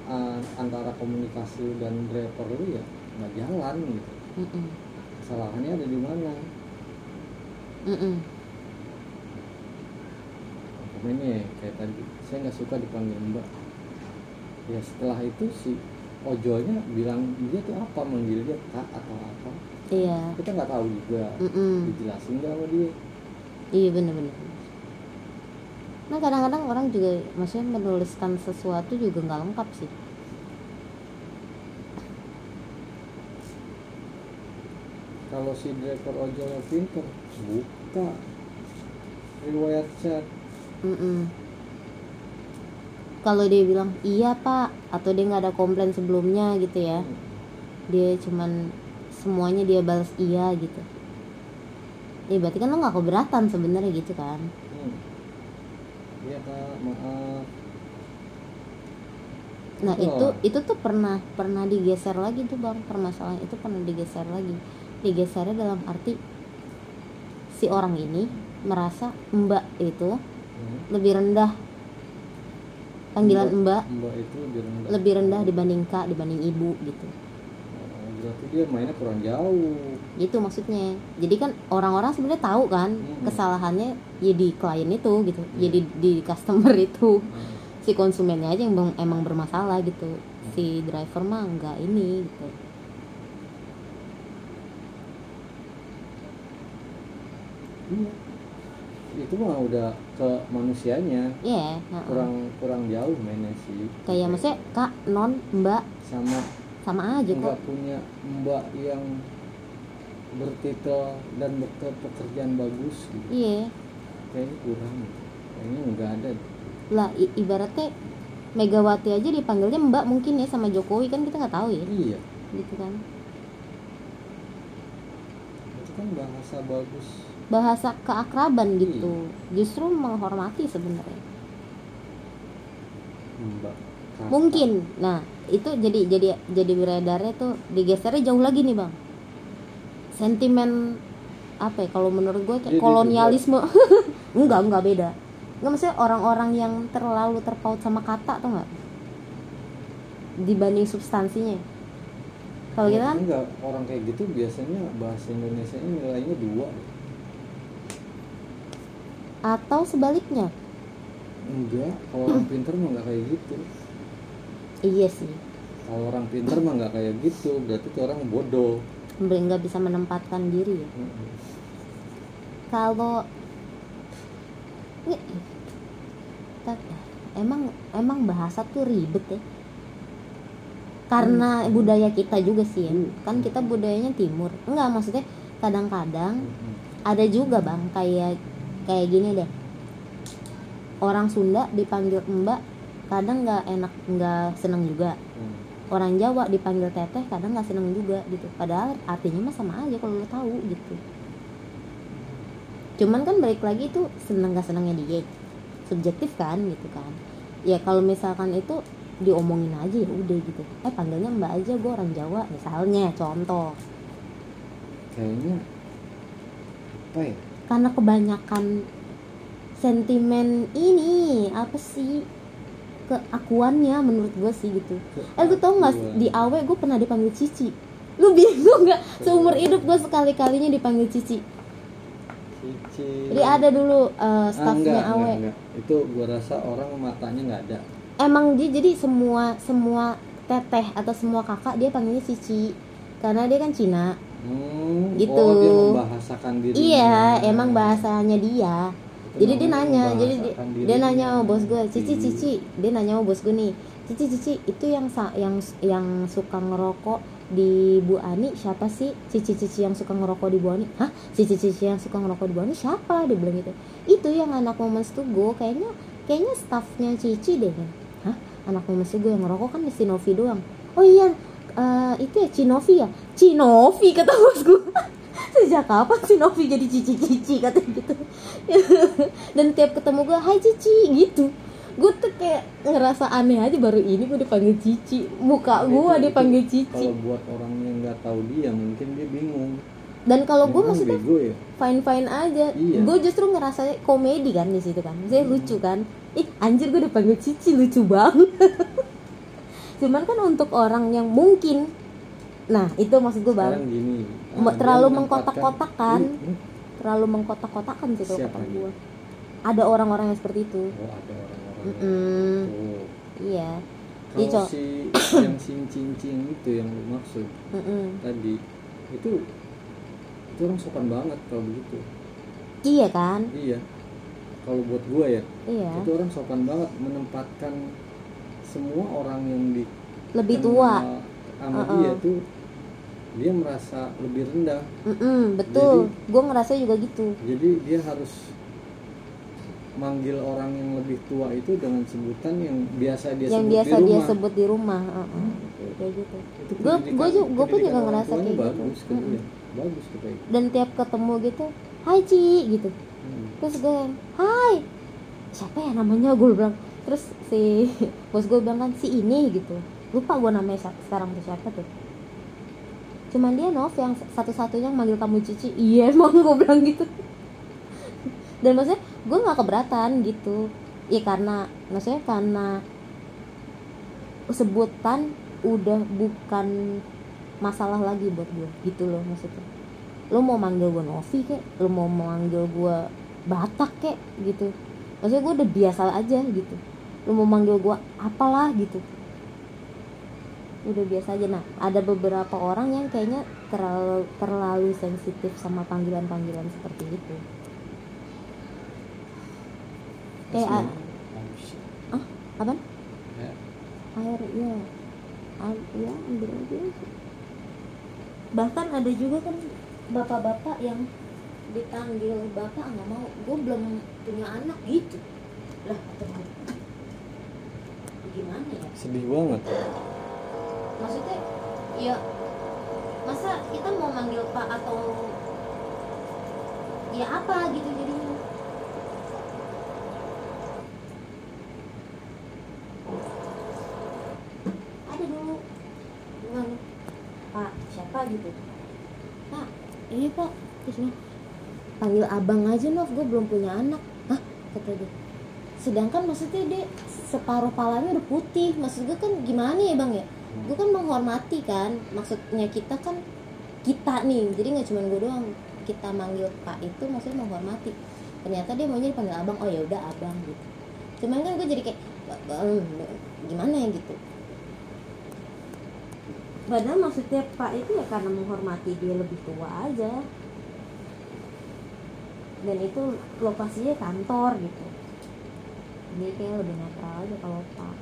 uh, antara komunikasi lu dan driver lu ya nggak jalan gitu
Mm-mm.
kesalahannya ada di mana
Mm-mm.
Ini kayak tadi. Saya nggak suka dipanggil mbak. Ya setelah itu si ojolnya bilang dia tuh apa? Manggil dia kak atau apa?
Iya.
Kita nggak tahu juga.
Mm-mm.
dijelasin nggak sama dia?
Iya bener-bener nah kadang-kadang orang juga maksudnya menuliskan sesuatu juga nggak lengkap sih.
Kalau si driver ojolnya pinter buka riwayat chat
Mm-mm. kalau dia bilang iya pak atau dia nggak ada komplain sebelumnya gitu ya dia cuman semuanya dia balas iya gitu ya berarti kan lo nggak keberatan sebenarnya gitu kan
hmm. iya kak maaf
nah
Betul.
itu itu tuh pernah pernah digeser lagi tuh bang permasalahan itu pernah digeser lagi digesernya dalam arti si orang ini merasa mbak itu
Hmm.
lebih rendah. Panggilan mbak
mbak. Itu lebih rendah.
Lebih rendah dibanding kak dibanding ibu gitu.
Oh, berarti dia mainnya kurang jauh.
Gitu maksudnya. Jadi kan orang-orang sebenarnya tahu kan
Hmm.
kesalahannya ya di klien itu gitu.
Iya.
jadi di customer itu.
Hmm.
si konsumennya aja yang emang bermasalah gitu. Si driver mah enggak ini gitu.
Iya. Itu mah udah ke manusianya.
Iya, heeh.
kurang kurang jauh mainnya sih.
Kayak maksudnya kak non mbak.
Sama.
Sama aja kok.
Punya mbak yang bertitel dan berpekerjaan bagus gitu.
Iya.
Kayaknya kurang gitu. kayaknya nggak ada.
Lah ibaratnya Megawati aja dipanggilnya Mbak mungkin ya sama Jokowi kan kita nggak tahu ya.
Iya.
Gitu kan.
Itu kan bahasa bagus
bahasa keakraban gitu. Justru menghormati sebenarnya. Mungkin. Nah itu jadi jadi jadi beredarnya tuh digesernya jauh lagi nih bang. Sentimen apa ya kalau menurut gue kayak
Jadi
kolonialisme. <laughs> Enggak enggak beda. Enggak maksudnya orang-orang yang terlalu terpaut sama kata tuh nggak? Dibanding substansinya. Kalau kita kan?
enggak. Orang kayak gitu biasanya bahasa Indonesia ini nilainya dua
atau sebaliknya?
Enggak kalau orang pinter mah nggak kayak gitu.
Iya sih.
Kalau orang pinter mah nggak kayak gitu berarti tuh orang bodoh.
Nggak bisa menempatkan diri ya?
Mm-mm.
kalau ini ta- emang emang bahasa tuh ribet ya? Karena
Hmm.
budaya kita juga sih ya.
Hmm.
kan kita budayanya timur. Enggak maksudnya kadang-kadang ada juga bang kayak kayak gini deh. Orang Sunda dipanggil mbak kadang nggak enak nggak seneng juga.
Mm.
orang Jawa dipanggil teteh kadang nggak seneng juga gitu. Padahal artinya mah sama aja kalau lo tahu gitu. Cuman kan balik lagi itu seneng gak senengnya dia. Subjektif kan gitu kan. Ya kalau misalkan itu diomongin aja ya udah gitu. Eh panggilnya mbak aja gue orang Jawa misalnya contoh.
Kayaknya apa ya
karena kebanyakan sentimen ini apa sih keakuannya menurut gue sih gitu. Eh lu tau nggak di awe gue pernah dipanggil cici. Lu bingung nggak seumur hidup gue sekali kalinya dipanggil cici?
Cici.
jadi ada dulu uh,
ah,
staffnya
enggak,
awe.
enggak, enggak. itu gua rasa orang matanya nggak ada.
Emang dia jadi semua semua teteh atau semua kakak dia panggilnya cici. Karena dia kan Cina
hmm,
Gitu.
oh dia membahasakan dirinya
iya emang bahasanya dia.
Itu
jadi dia nanya jadi dia, nanya sama bos gue cici
Iya.
cici dia nanya sama bos gue nih cici cici itu yang yang yang suka ngerokok di Bu Ani siapa sih? Cici cici yang suka ngerokok di Bu Ani? Hah? Cici cici yang suka ngerokok di Bu Ani siapa? dia bilang gitu. Itu yang anak Moments to go kayaknya kayaknya staffnya cici deh. Hah? Anak Moments to go yang ngerokok kan di Sinovi doang. Oh iya eh, itu ya Cinovi ya? Cinovi kata bos gue <laughs> sejak kapan si Novi jadi cici-cici katanya gitu. <laughs> Dan tiap ketemu gue hai cici gitu. Gue tuh kayak ngerasa aneh aja baru ini gue dipanggil cici. Muka gue
itu
dipanggil cici.
kalau buat orang yang nggak tahu dia mungkin dia bingung.
Dan kalau gue maksudnya
bego ya?
fine fine aja.
Iya.
gue justru ngerasa komedi kan di situ kan. Saya lucu kan. Ih anjir gue dipanggil cici lucu banget <laughs> cuman kan untuk orang yang mungkin. Nah itu maksud gue bang.
Gini dia
terlalu mengkotak-kotakan.
Hmm,
terlalu mengkotak-kotakan sih kalau kata gue ada orang-orang yang seperti itu.
Oh ada orang-orang
Mm-mm.
Oh.
iya.
Kalau si yang sin cincin itu yang lu maksud
Mm-mm.
tadi itu itu orang sopan banget kalau begitu.
Iya kan?
Iya. Kalau buat gua ya
iya.
itu orang sopan banget menempatkan semua orang yang di
lebih tua.
sama
Uh-uh.
dia tuh dia merasa lebih rendah.
Mm-mm, betul. Gue ngerasa juga gitu.
Jadi dia harus manggil orang yang lebih tua itu dengan sebutan yang biasa dia
yang
sebut
biasa
di
dia
rumah
sebut di rumah uh-uh. kayak gitu.
Itu
Gua-
pendidikan-
gua ju- gua pun juga ngerasa kayak gitu.
bagus ke dia. Bagus ke dia.
Dan tiap ketemu gitu hai Ci gitu.
Hmm.
terus gue hai siapa ya namanya? Gue bilang terus si <laughs> bos gue bilang kan si ini gitu. Lupa gue namanya sekarang tuh siapa tuh. Cuman dia Nov yang satu-satunya manggil kamu cici. Iya <laughs> emang gue bilang gitu. Dan maksudnya gue nggak keberatan gitu. Ya karena maksudnya karena sebutan udah bukan masalah lagi buat gue gitu loh maksudnya. Lo mau manggil gue Novi kek? Lo mau manggil gue Batak kek? Gitu. Maksudnya gue udah biasa aja gitu lo mau manggil gue apalah gitu. Udah biasa aja. Nah ada beberapa orang yang kayaknya terlalu terlalu sensitif sama panggilan-panggilan seperti itu. Kayak a- ah apa?
Ya.
air ya Am- ya ambil aja. Bahkan ada juga kan bapak-bapak yang dipanggil bapak nggak mau. Gue belum punya anak gitu. Lah gimana ya?
Sedih banget.
Maksudnya ya masa kita mau manggil pak atau ya apa gitu jadinya? Ada dulu. Dengan pak siapa gitu? Pak iya pak terus bilang, panggil abang aja Nov. Gue belum punya anak. Hah? kata dia. Sedangkan maksudnya dia separuh palanya udah putih. Maksud gue kan gimana ya bang ya? Gue kan menghormati kan. Maksudnya kita kan kita nih. Jadi nggak cuma gue doang. Kita manggil pak itu maksudnya menghormati. Ternyata dia maunya dipanggil abang. Oh ya udah abang gitu. Cuman kan gue jadi kayak "Bang, gimana ya? gitu. Padahal maksudnya pak itu ya karena menghormati dia lebih tua aja. Dan itu lokasinya kantor gitu jadi kayak lebih netral aja kalau pak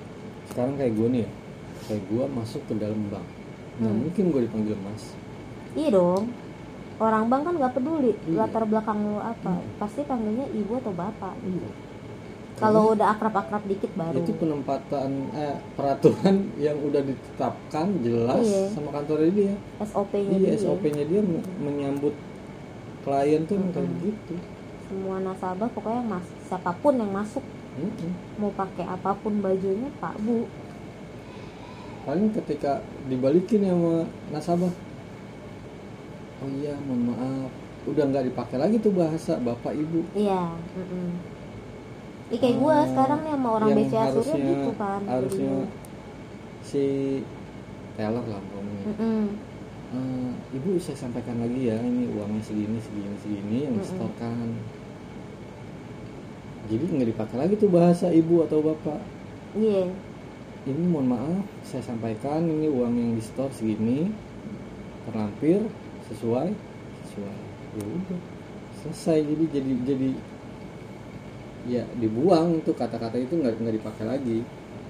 sekarang kayak gue nih ya kayak gue masuk ke dalam bank nggak
Hmm.
mungkin gue dipanggil mas
Iya dong. Orang bang kan nggak peduli
Iya.
latar belakang lu apa,
Hmm.
pasti panggilnya ibu atau bapak. Kalau udah akrab-akrab dikit baru.
itu penempatan eh, peraturan <laughs> yang udah ditetapkan jelas
Iya.
sama kantor dia
SOP-nya
iya
dia.
SOP-nya dia me- menyambut klien tuh
Mm-mm.
kayak gitu
Semua nasabah pokoknya mas, siapa pun yang masuk
Mm-mm.
mau pakai apa pun bajunya Pak Bu.
paling ketika dibalikin sama nasabah oh iya mohon maaf udah nggak dipakai lagi tuh bahasa bapak ibu
Iya. mm-mm. Ih, kayak gua
Oh,
sekarang nih sama orang BCA Surya gitu kan.
harusnya
jadinya.
si teller lah ngomongnya
Mm-mm.
Eh, ibu saya sampaikan lagi ya ini uangnya segini segini segini yang disetorkan jadi nggak dipakai lagi tuh bahasa ibu atau bapak.
Iya.
ini mohon maaf saya sampaikan ini uang yang di store segini terlampir sesuai sesuai. Ya udah selesai. Jadi jadi jadi ya dibuang tuh kata-kata itu nggak nggak dipakai lagi.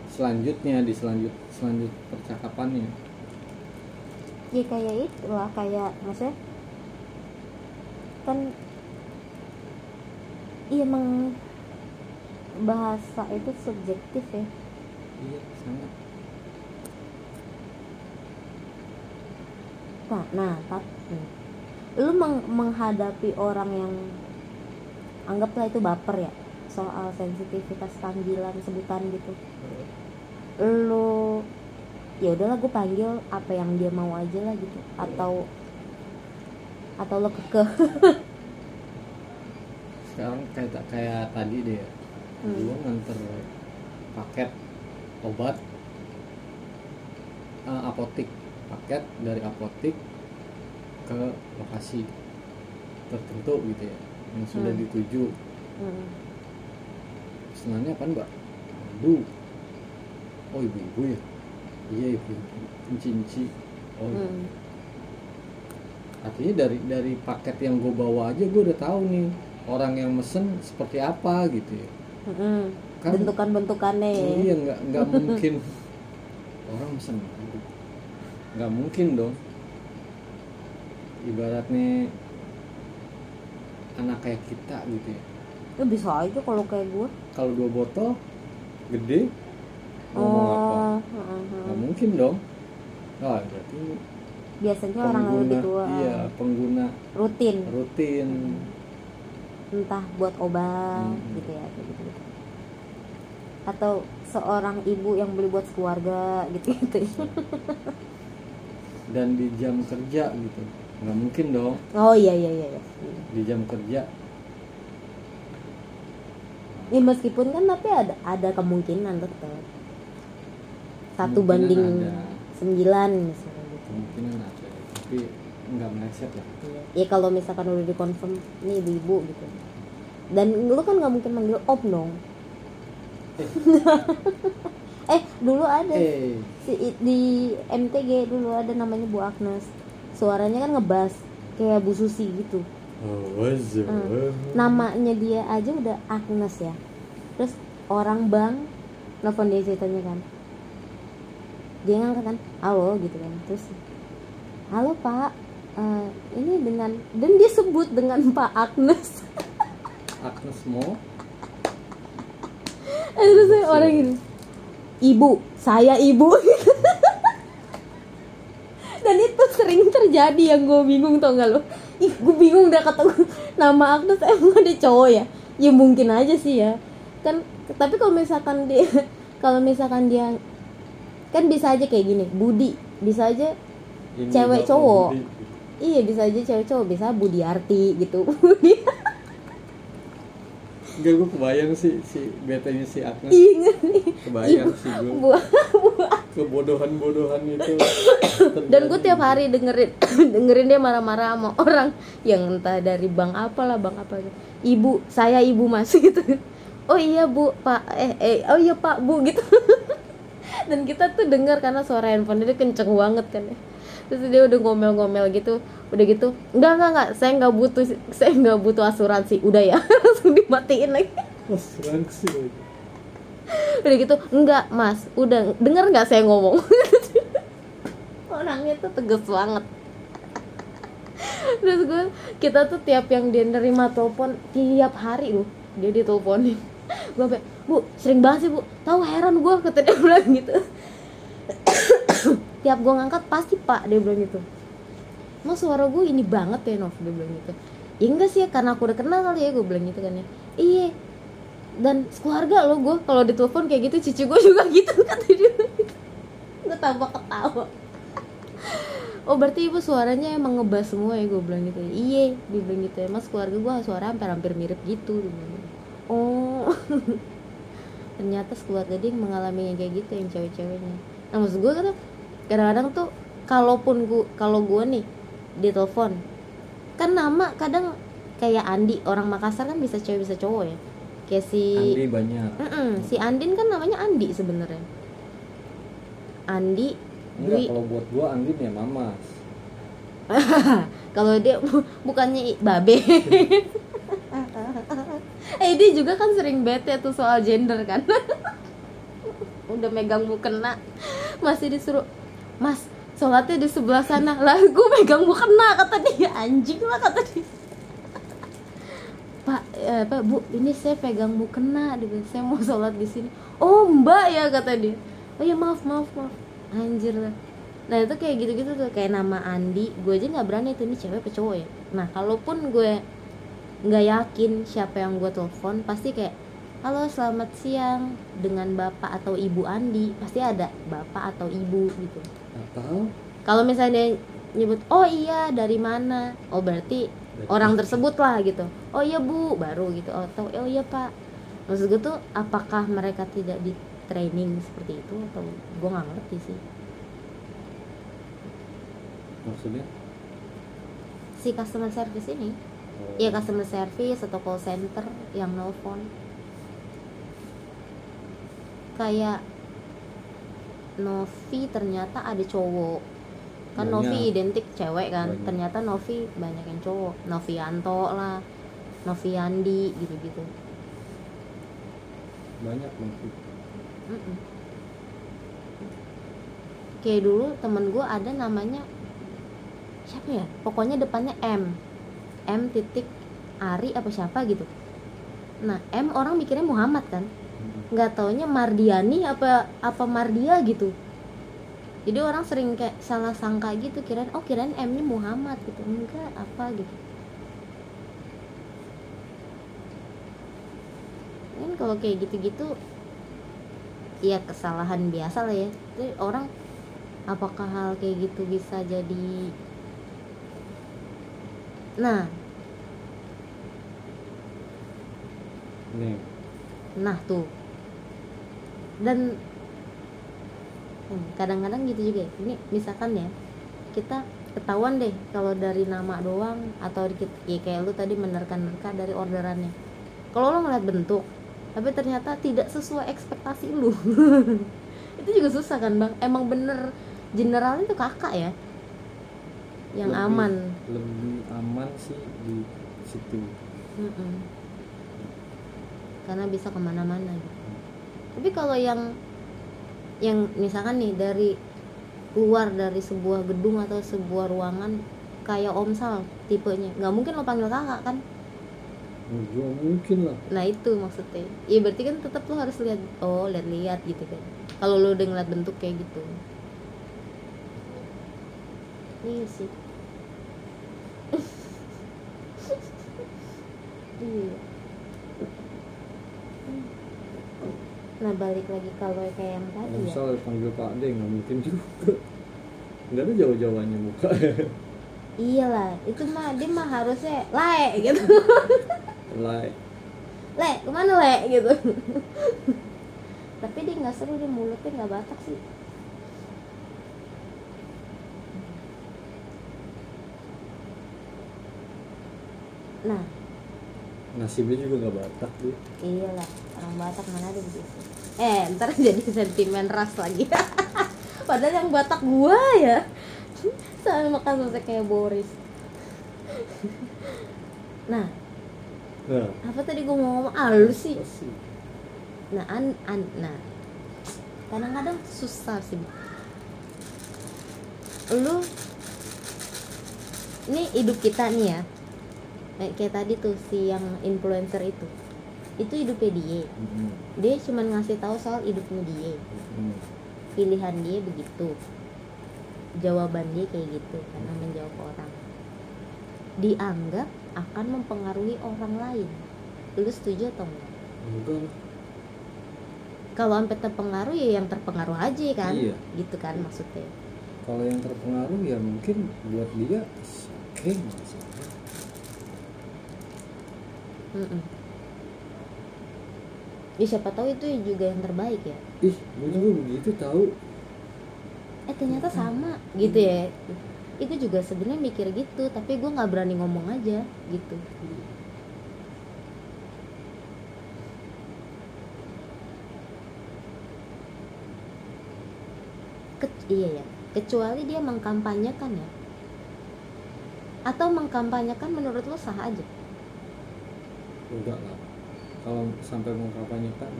Selanjutnya di selanjut selanjut percakapannya.
Ya kayak itulah kayak maksudnya kan iya emang bahasa itu subjektif ya.
Iya sangat.
Nah nah tapi lu meng- menghadapi orang yang anggaplah itu baper ya soal sensitivitas panggilan sebutan gitu. Lu ya udahlah gue panggil apa yang dia mau aja lah gitu. Atau atau lo kekeh. <laughs>
Sekarang kayak tak kayak tadi deh ya
Hmm.
gua nganter paket obat eh, apotik paket dari apotik ke lokasi tertentu gitu ya yang sudah
Hmm.
dituju
Hmm.
pesanannya apa mbak madu oh ibu-ibu ya iya ibu-ibu inci-inci oh iya.
Hmm.
artinya dari dari paket yang gue bawa aja gue udah tahu nih orang yang mesen seperti apa gitu ya
Mm-mm.
Kan-
bentukan-bentukannya. Ya.
iya nggak nggak <laughs> mungkin. Orang madu nggak mungkin dong. Ibaratnya anak kayak kita gitu ya.
Ya bisa aja kalau kayak gue.
kalau dua botol gede ngomong apa
Oh, heeh, heeh.
nggak mungkin dong. Ah berarti
biasanya orang yang lebih tua.
iya pengguna
rutin.
rutin
entah buat obat
Hmm.
gitu ya kayak gitu, atau seorang ibu yang beli buat keluarga gitu gitu <laughs>
dan di jam kerja gitu nggak mungkin dong
oh iya iya iya iya.
di jam kerja
ya meskipun kan tapi ada ada kemungkinan tetap satu
Kemungkinan
banding
ada.
sembilan misalnya gitu
kemungkinan ada tapi nggak meleset lah
Iya. Ya kalau misalkan udah dikonfirm nih ibu-ibu gitu. Dan lu kan nggak mungkin manggil om dong. <laughs> Eh. Dulu ada.
Eh.
Si, di MTG dulu ada namanya Bu Agnes. Suaranya kan ngebas kayak Bu Susi gitu. Namanya dia aja udah Agnes ya. Terus orang bang nelfon dia ceritanya kan. Dia ngangkat kan halo gitu kan. Terus halo pak eh, ini dengan dan dia sebut dengan Pak Agnes.
Agnes Mo. <laughs>
Terus saya orang gini ibu saya ibu. <laughs> Dan itu sering terjadi yang gue bingung tau gak lo? Ih gue bingung dah kata <laughs> nama Agnes emang ada cowok ya? Ya mungkin aja sih ya. Kan tapi kalau misalkan dia kalau misalkan dia kan bisa aja kayak gini Budi bisa aja
Ini
Cewek cowok.
Budi.
Iya bisa aja cewek cowok. Bisa Budi Arti gitu. <laughs> Budi
Enggak gue kebayang sih si betanya si Agnes.
Iya,
kebayang sih gue
buah buah.
Kebodohan-bodohan itu. <coughs>
Dan gue tiap hari dengerin <coughs> dengerin dia marah-marah sama orang. Yang entah dari bank apalah bank apa gitu. ibu saya ibu mas <laughs> gitu. Oh iya bu pak eh, eh oh iya pak bu gitu. <laughs> Dan kita tuh dengar karena suara handphone dia kenceng banget kan ya terus dia udah ngomel-ngomel gitu udah gitu enggak enggak enggak saya nggak butuh saya nggak butuh asuransi udah ya. <laughs> Langsung dimatiin lagi.
Asuransi lagi.
udah gitu enggak mas udah denger nggak saya ngomong? <laughs> Orangnya tuh tegas banget. Terus gue kita tuh tiap yang dia nerima telepon tiap hari loh dia diteleponin. Gue bu sering banget sih bu tahu heran gue kata dia bilang gitu tiap gue ngangkat pasti pak dia bilang gitu. Mas suara gue ini banget ya Nov dia bilang gitu. Ya enggak sih ya karena aku udah kenal kali ya gue bilang gitu kan ya. Iya dan keluarga lo gue kalau ditelepon kayak gitu cici gue juga <laughs> gitu kata dia. Gue tambah ketawa. Oh berarti ibu suaranya emang ngebas semua ya gue bilang gitu. Iya dia bilang gitu ya. Mas keluarga gue suara hampir hampir mirip gitu dia bilang gitu. oh. <laughs> Ternyata keluarga dia mengalami yang kayak gitu yang cewek-ceweknya. Nah maksud gue kan kadang-kadang tuh kalaupun gue kalau gue nih ditelepon kan nama kadang kayak Andi orang Makassar kan bisa cewek bisa cowok ya. Kayak si
Andi banyak.
Mm-mm, si Andin kan namanya Andi sebenarnya. Andi
enggak
Dwi.
kalau buat gua Andin ya mamas <laughs>
kalau dia bu- bukannya babe. <laughs> Eh dia juga kan sering bete tuh soal gender kan. <laughs> Udah megang mukena masih disuruh mas sholatnya di sebelah sana. Lah gue megang mukena kata dia. Anjing lah kata dia. Pak eh, pak bu ini saya pegang mukena dia bilang, saya mau sholat di sini. Oh mbak ya kata dia. Oh ya maaf maaf maaf. Anjir lah. Nah itu kayak gitu-gitu tuh kayak nama Andi. Gue aja nggak berani tuh ini cewek apa cowok ya? Nah kalaupun gue nggak yakin siapa yang gue telepon pasti kayak halo selamat siang. Dengan bapak atau ibu Andi pasti ada bapak atau ibu gitu
atau?
Kalau misalnya dia nyebut oh iya dari mana? Oh berarti
Dari
orang tersebut lah gitu. Oh iya bu baru gitu. Atau oh iya pak. Maksud gue tuh apakah mereka tidak di training seperti itu? Atau gue nggak ngerti sih.
Maksudnya?
Si customer service ini.
Oh,
ya customer service atau call center yang nelfon. Kayak Novi ternyata ada cowok. Kan
Banyak.
Novi identik cewek kan.
Banyak.
ternyata Novi banyak yang cowok. Novianto lah Noviandi gitu-gitu.
Banyak mungkin.
Mm-mm. kayak dulu temen gue ada namanya siapa ya? Pokoknya depannya M. M titik Ari apa siapa gitu. Nah M orang mikirnya Muhammad kan nggak taunya Mardiani apa apa Mardia gitu. Jadi orang sering kayak salah sangka gitu kirain oh kirain M nya Muhammad gitu. Enggak apa gitu. Kan kalau kayak gitu-gitu ya kesalahan biasa lah ya. Jadi orang apakah hal kayak gitu bisa jadi nah.
Nih.
Nah tuh dan hmm, kadang-kadang gitu juga ya. ini misalkan ya kita ketahuan deh kalau dari nama doang atau dikit ya kayak lu tadi menerka-nerka dari orderannya kalau lo ngeliat bentuk tapi ternyata tidak sesuai ekspektasi lu <laughs> itu juga susah kan bang emang bener generalnya itu kakak ya yang
Lebih-
aman
lebih aman sih di situ
Mm-mm. karena bisa ke mana-mana gitu. Tapi kalau yang yang misalkan nih dari luar dari sebuah gedung atau sebuah ruangan kayak omsal tipenya nggak mungkin lo panggil kakak kan?
Nggak mungkin lah.
Nah itu maksudnya. Iya berarti kan tetap lo harus lihat oh lihat-lihat gitu kan. Kalau lo udah ngeliat bentuk kayak gitu. Iya sih. <laughs> Iya nah balik lagi kalau kayak yang tadi ya?
misal panggil Pak D nggak mungkin juga. Nggak ada jauh-jauhannya muka.
Iyalah itu mah dia mah harusnya lae gitu.
Like
le ke mana le gitu? Tapi dia nggak seru dia mulutnya nggak batak sih. Nah
nasibnya juga nggak batak tuh
iyalah orang batak mana ada begitu eh ntar <laughs> jadi sentimen ras lagi. <laughs> Padahal yang batak gua ya. <laughs> Sama kasusnya kayak Boris. Nah
nah.
apa tadi gua mau ngomong? Ah lu sih. Nah an, an nah. Kadang-kadang susah sih lu ini hidup kita nih ya kayak kayak tadi tuh si yang influencer itu. Itu hidupnya dia.
Mm-mm.
dia cuma ngasih tahu soal hidupnya dia.
Mm-mm.
pilihan dia begitu. Jawaban dia kayak gitu karena menjawab orang. Dianggap akan mempengaruhi orang lain. Lu setuju atau enggak?
Lah
kalau sampai terpengaruh ya yang terpengaruh aja kan?
Iya.
gitu kan maksudnya.
Kalau yang terpengaruh ya mungkin buat dia oke maksudnya
Mm-mm. Ya siapa tahu itu juga yang terbaik ya.
ih gue juga begitu tahu
Eh ternyata sama gitu ya. Itu juga sebenarnya mikir gitu, tapi gue nggak berani ngomong aja gitu. Ke- iya ya, kecuali dia mengkampanyekan ya. Atau mengkampanyekan menurut lo sah aja.
Enggak lah. Kalau sampai mau kampanyekan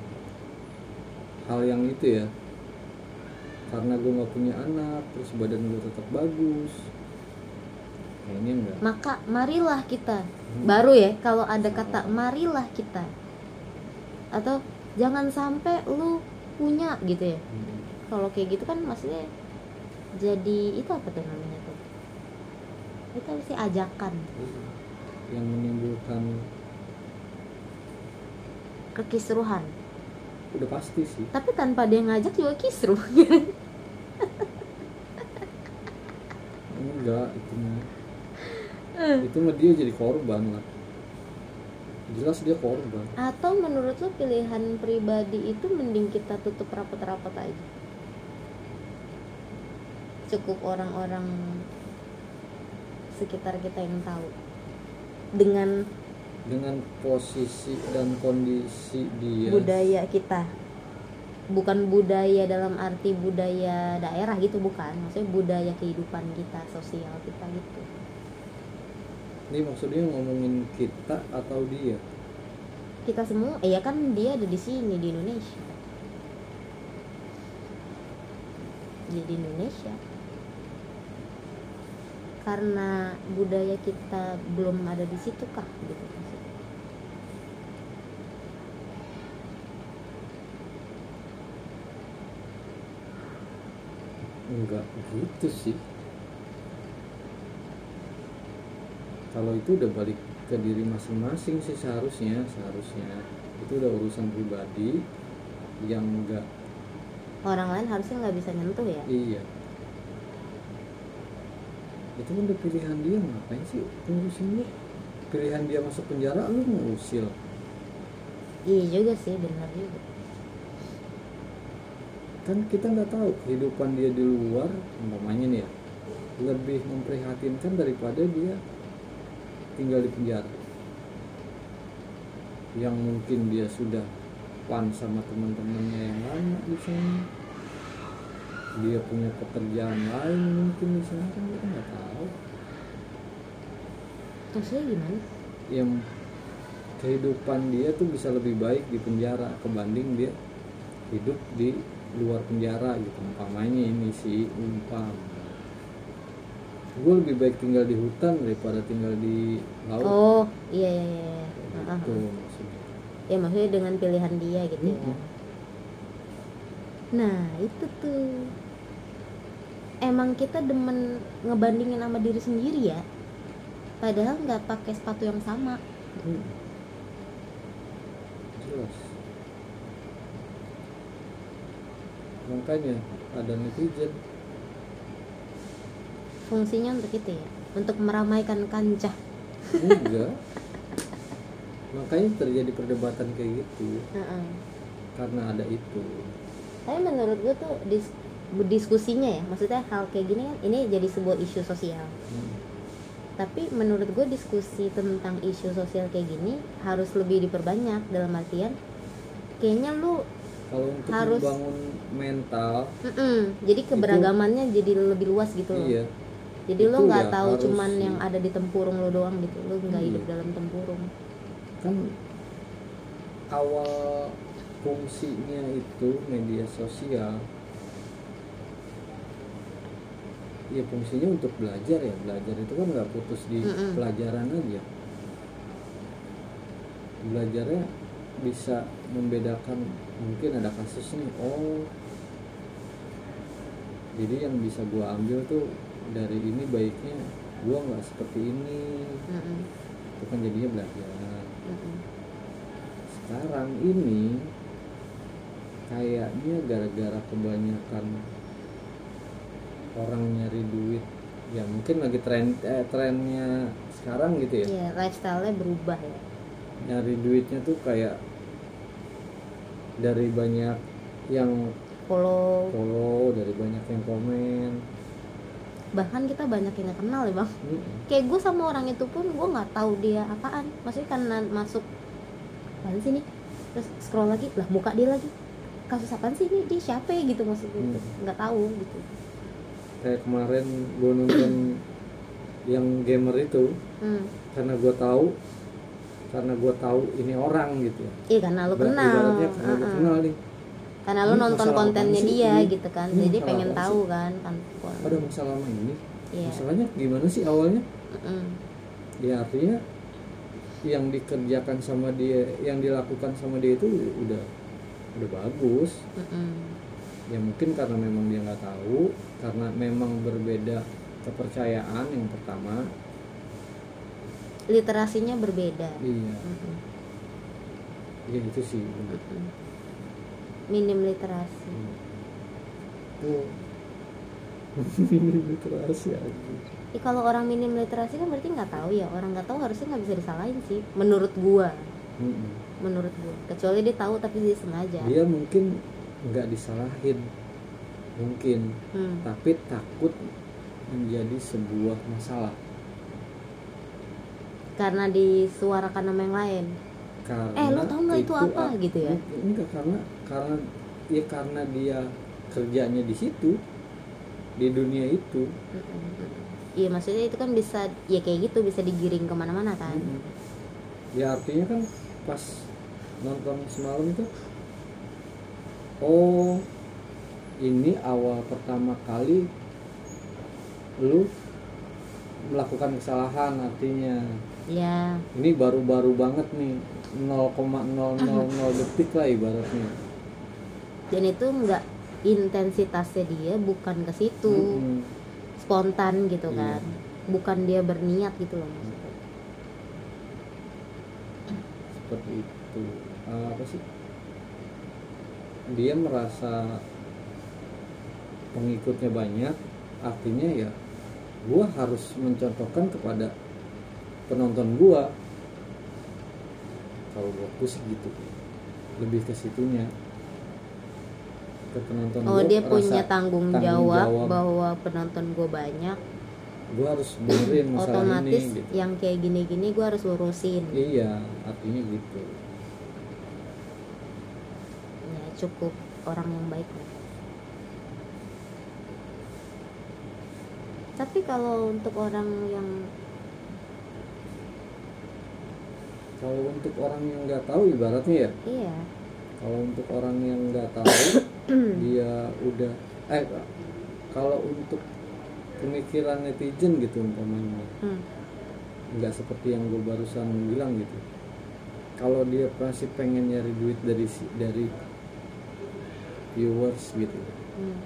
hal yang itu ya. Karena gue nggak punya anak terus badan gue tetap bagus. Kayaknya enggak.
Maka marilah kita. Baru ya kalau ada kata marilah kita. Atau jangan sampai lu punya gitu ya.
Hmm.
kalau kayak gitu kan maksudnya jadi itu apa tuh namanya tuh? Itu sih? Ajakan.
Yang menimbulkan
kekisruhan.
Udah pasti sih.
Tapi tanpa dia ngajak juga kisruh <laughs>
enggak itu mah. Itu mah dia jadi korban lah. Jelas dia korban.
Atau menurut lo pilihan pribadi itu mending kita tutup rapat-rapat aja? Cukup orang-orang sekitar kita yang tahu. Dengan
dengan posisi dan kondisi dia.
Budaya kita. Bukan budaya dalam arti budaya daerah gitu bukan. Maksudnya budaya kehidupan kita sosial kita gitu.
Ini maksudnya ngomongin kita atau dia?
Kita semua? Eh ya kan dia ada di sini di Indonesia. Dia di Indonesia. Karena budaya kita belum ada di situ kah gitu maksudnya.
Enggak gitu sih. Kalau itu udah balik ke diri masing-masing sih seharusnya seharusnya. Itu udah urusan pribadi yang enggak.
Orang lain harusnya nggak bisa nyentuh ya?
Iya. Itu kan udah pilihan dia ngapain sih ngurusin lu pilihan dia masuk penjara lu ngurusil.
Iya juga sih benar juga
kan kita nggak tahu kehidupan dia di luar umpamanya nih ya lebih memprihatinkan daripada dia tinggal di penjara. Yang mungkin dia sudah pan sama teman-temannya yang lama di sana. Dia punya pekerjaan lain mungkin di sana kan kita nggak tahu.
Maksudnya gimana?
Yang kehidupan dia tuh bisa lebih baik di penjara kebanding dia hidup di luar penjara gitu. Umpamanya ini sih umpam. Gue lebih baik tinggal di hutan daripada tinggal di laut.
Oh iya iya iya, iya. Ah, ah,
itu maksudnya.
Ya maksudnya dengan pilihan dia gitu ya.
Mm-mm.
nah itu tuh. Emang kita demen ngebandingin sama diri sendiri ya. Padahal nggak pakai sepatu yang sama.
Mm. jelas makanya ada netizen.
Fungsinya untuk itu ya untuk meramaikan kancah.
Enggak makanya terjadi perdebatan kayak gitu.
Heeh.
karena ada itu.
Tapi menurut gue tuh dis- diskusinya ya maksudnya hal kayak gini kan ini jadi sebuah isu sosial.
Hmm.
tapi menurut gue diskusi tentang isu sosial kayak gini harus lebih diperbanyak dalam artian kayaknya lu
kalau untuk
Harus-
membangun mental
mm-mm, jadi keberagamannya jadi lebih luas gitu loh.
Iya.
Jadi
Itu
lu nggak
ya
tahu
harus
cuman yang ada di tempurung lu doang gitu. Lu nggak
Iya.
hidup dalam tempurung.
Kan awal fungsinya itu media sosial. Ya fungsinya untuk belajar ya. Belajar itu kan nggak putus di
Mm-mm.
pelajaran aja. Belajarnya bisa membedakan mungkin ada kasus nih oh. Jadi yang bisa gua ambil tuh dari ini baiknya gua nggak seperti ini.
Mm-mm,
itu kan jadinya belajar.
Mm-mm.
sekarang ini kayaknya gara-gara kebanyakan orang nyari duit ya mungkin lagi tren eh, trennya sekarang gitu ya.
Iya, lifestyle-nya berubah ya.
Nyari duitnya tuh kayak dari banyak yang
follow
follow dari banyak yang komen
bahkan kita banyak yang kenal ya bang
Mm-mm.
kayak gue sama orang itu pun gue nggak tahu dia apaan maksudnya karena masuk apaan sih nih terus scroll lagi lah muka dia lagi kasus apaan sih ini dia siapa ya gitu maksudnya.
Hmm.
nggak tahu gitu
kayak kemarin gue nonton yang gamer itu
hmm.
karena gue tahu karena gue tahu ini orang gitu.
Iya karena
Ibarat-
kenal.
ibaratnya karena gue
Heeh.
kenal nih.
Karena
Ini
nonton kontennya
sih?
dia
ini?
gitu kan.
Ini
jadi pengen tahu kan kan.
Ada masalah sama ini.
Iya.
Masalahnya gimana sih awalnya?
Mm-mm.
ya artinya yang dikerjakan sama dia yang dilakukan sama dia itu udah udah bagus.
Mm-mm.
ya mungkin karena memang dia nggak tahu karena memang berbeda kepercayaan yang pertama
literasinya berbeda.
Iya.
Mm-mm.
ya itu sih
Mm-mm. minim literasi. <laughs>
Tuh literasi aja
Ya, kalau orang minim literasi kan berarti nggak tahu ya. Orang nggak tahu harusnya nggak bisa disalahin sih menurut gua.
Mm-mm.
menurut gua. Kecuali dia tahu tapi dia sengaja.
Dia mungkin nggak disalahin. Mungkin.
Hmm.
tapi takut menjadi sebuah masalah
karena disuarakan nama yang lain
karena
Eh, lu tahu nggak itu apa?
a-
Gitu ya?
enggak karena karena ya karena dia kerjanya di situ di dunia itu.
Iya maksudnya itu kan bisa ya kayak gitu bisa digiring ke mana-mana
kan ya artinya kan pas nonton semalam itu oh ini awal pertama kali lu melakukan kesalahan artinya.
Ya.
Ini baru-baru banget nih 0,000 detik lah ibaratnya.
Dan itu nggak intensitasnya dia bukan ke situ.
Mm-mm.
spontan gitu
Iya.
kan. Bukan dia berniat gitu loh maksudnya.
Seperti itu. Eh, apa sih? Dia merasa pengikutnya banyak artinya ya gua harus mencontohkan kepada penonton gua kalau gua sih gitu lebih ke situnya ke penonton
oh
gua
dia punya tanggung,
tanggung
jawab,
jawab.
bahwa penonton gue banyak
gua harus benerin masalah
otomatis
ini gitu.
yang kayak gini-gini gue harus lurusin
iya artinya gitu
ya cukup orang yang baik lah. Tapi kalau untuk orang yang
kalau untuk orang yang nggak tahu ibaratnya ya?
Iya.
Kalau untuk orang yang nggak tahu <coughs> dia udah eh kalau untuk pemikiran netizen gitu umpamanya
hmm,
nggak seperti yang gue barusan bilang gitu. Kalau dia pasti pengen nyari duit dari dari viewers gitu
Hmm.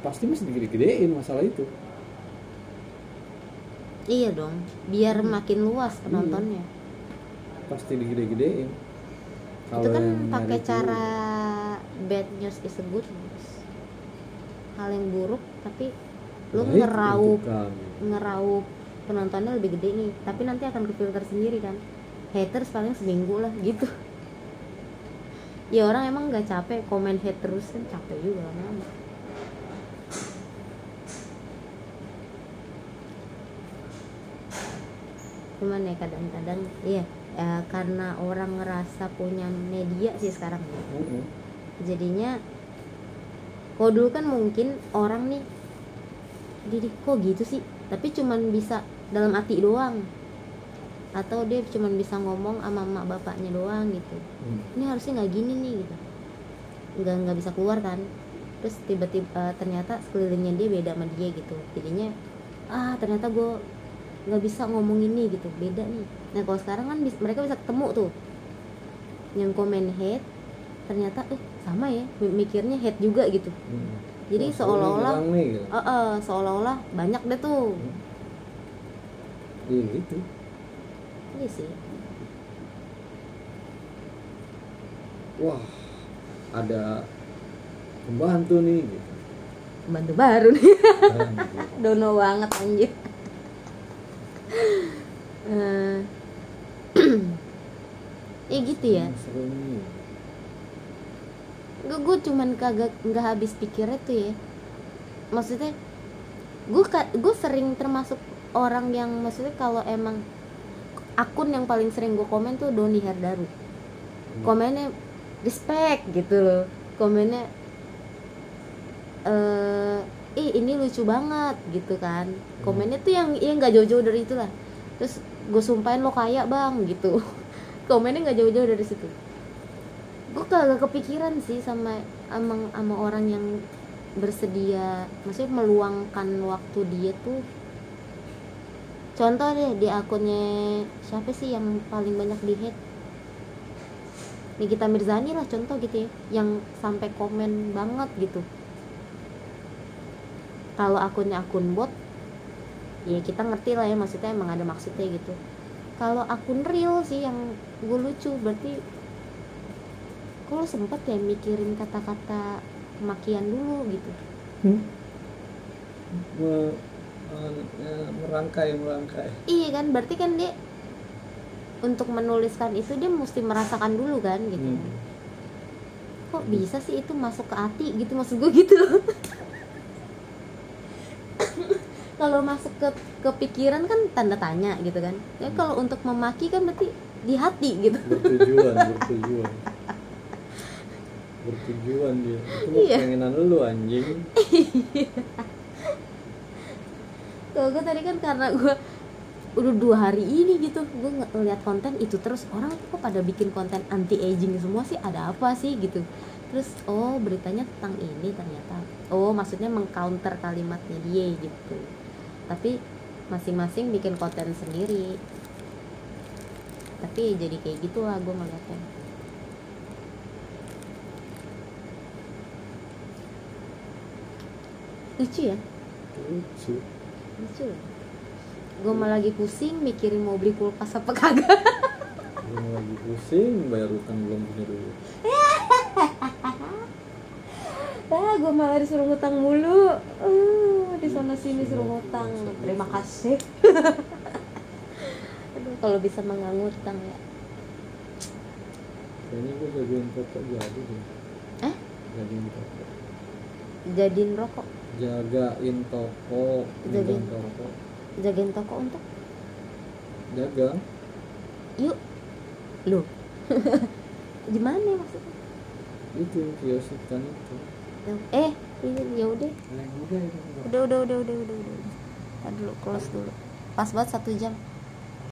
pasti mesti digede-gedein masalah itu
iya dong biar makin luas penontonnya.
Pasti digede-gedein.
Itu kan pakai cara bad news is a good news. Hal yang buruk tapi lu
Baik
ngeraup ngeraup penontonnya lebih gede nih. Tapi nanti akan ke filter sendiri kan. Haters paling seminggu lah gitu. <laughs> Ya orang emang nggak capek komen hate terus kan capek juga lama cuman ya kadang-kadang iya ya, karena orang ngerasa punya media sih sekarang.
Mm-mm.
jadinya kalau dulu kan mungkin orang nih Didi kok gitu sih? Tapi cuman bisa dalam hati doang. Atau dia cuman bisa ngomong sama emak bapaknya doang gitu.
Hmm.
ini harusnya nggak gini nih gitu. Nggak nggak bisa keluar kan. Terus tiba-tiba eh, ternyata sekelilingnya dia beda sama dia gitu. Jadinya ah ternyata gue nggak bisa ngomong ini gitu beda nih. Nah kalau sekarang kan bis- mereka bisa ketemu tuh. Yang komen hate ternyata eh sama ya mi- mikirnya hate juga gitu.
Mm.
jadi
ini
seolah-olah
gitu.
eh, eh, seolah-olah banyak deh tuh.
Iya gitu.
Iya sih.
Wah ada pembantu nih gitu.
Bantu baru nih. <laughs> Dono banget anjir <laughs> Eh, <clears throat> ya gitu ya.
Seru nih.
Gue gue cuman kagak nggak habis pikirnya tuh ya. Maksudnya gue gue sering termasuk orang yang maksudnya kalau emang akun yang paling sering gue komen tuh Doni Herdaru. Komennya respect gitu loh. Komennya eh ih ini lucu banget gitu kan. Komennya tuh yang yang nggak jauh-jauh dari itulah. Terus gue sumpahin lo kaya bang gitu. <laughs> Komennya nggak jauh-jauh dari situ. Gue kagak kepikiran sih sama emang sama orang yang bersedia maksudnya meluangkan waktu dia tuh. Contoh deh di akunnya siapa sih yang paling banyak di hate Nikita Mirzani lah contoh gitu ya yang sampai komen banget gitu kalau akunnya akun bot ya kita ngerti lah ya maksudnya emang ada maksudnya gitu. Kalau akun real sih yang gue lucu berarti kok lo sempet ya mikirin kata-kata kemakian dulu gitu.
Me- me- eh, merangkai merangkai.
Iya kan berarti kan dia untuk menuliskan itu dia mesti merasakan dulu kan gitu.
Hmm.
kok bisa sih itu masuk ke hati gitu maksud gue gitu? loh <laughs> kalau masuk ke kepikiran kan tanda tanya gitu kan. Ya kalau untuk memaki kan berarti di hati gitu.
Bertujuan <laughs> bertujuan. Bertujuan dia. Itu
Iya.
pengenan lu anjing. <laughs>
Kalau gue tadi kan karena gue udah dua hari ini gitu gue nge- ngeliat konten itu terus orang kok pada bikin konten anti aging semua sih ada apa sih gitu. Terus oh beritanya tentang ini ternyata. Oh maksudnya mengcounter kalimatnya dia gitu tapi masing-masing bikin konten sendiri. Tapi jadi kayak gitu lah gue ngeliatnya. Lucu ya?
Lucu.
Lucu gue malah lagi pusing mikirin mau beli kulkas apa kagak.
Belum lagi pusing bayar utang belum punya duit <laughs>
ah gue malah disuruh ngutang mulu. Uh, di sana sini suruh ngutang. Terima kasih. <laughs> Aduh kalau bisa mah nggak ngutang ya.
Kayaknya gue jagain toko jadi deh.
Eh
jagain toko
jadiin rokok.
Jagain toko
Jagain
toko
jagain toko untuk?
Dagang
yuk. Lu <laughs> gimana maksudnya?
Itu kios ikan itu
eh ya udah.
Udah
udah udah udah. Udah udah udah dulu close dulu. Pas banget satu jam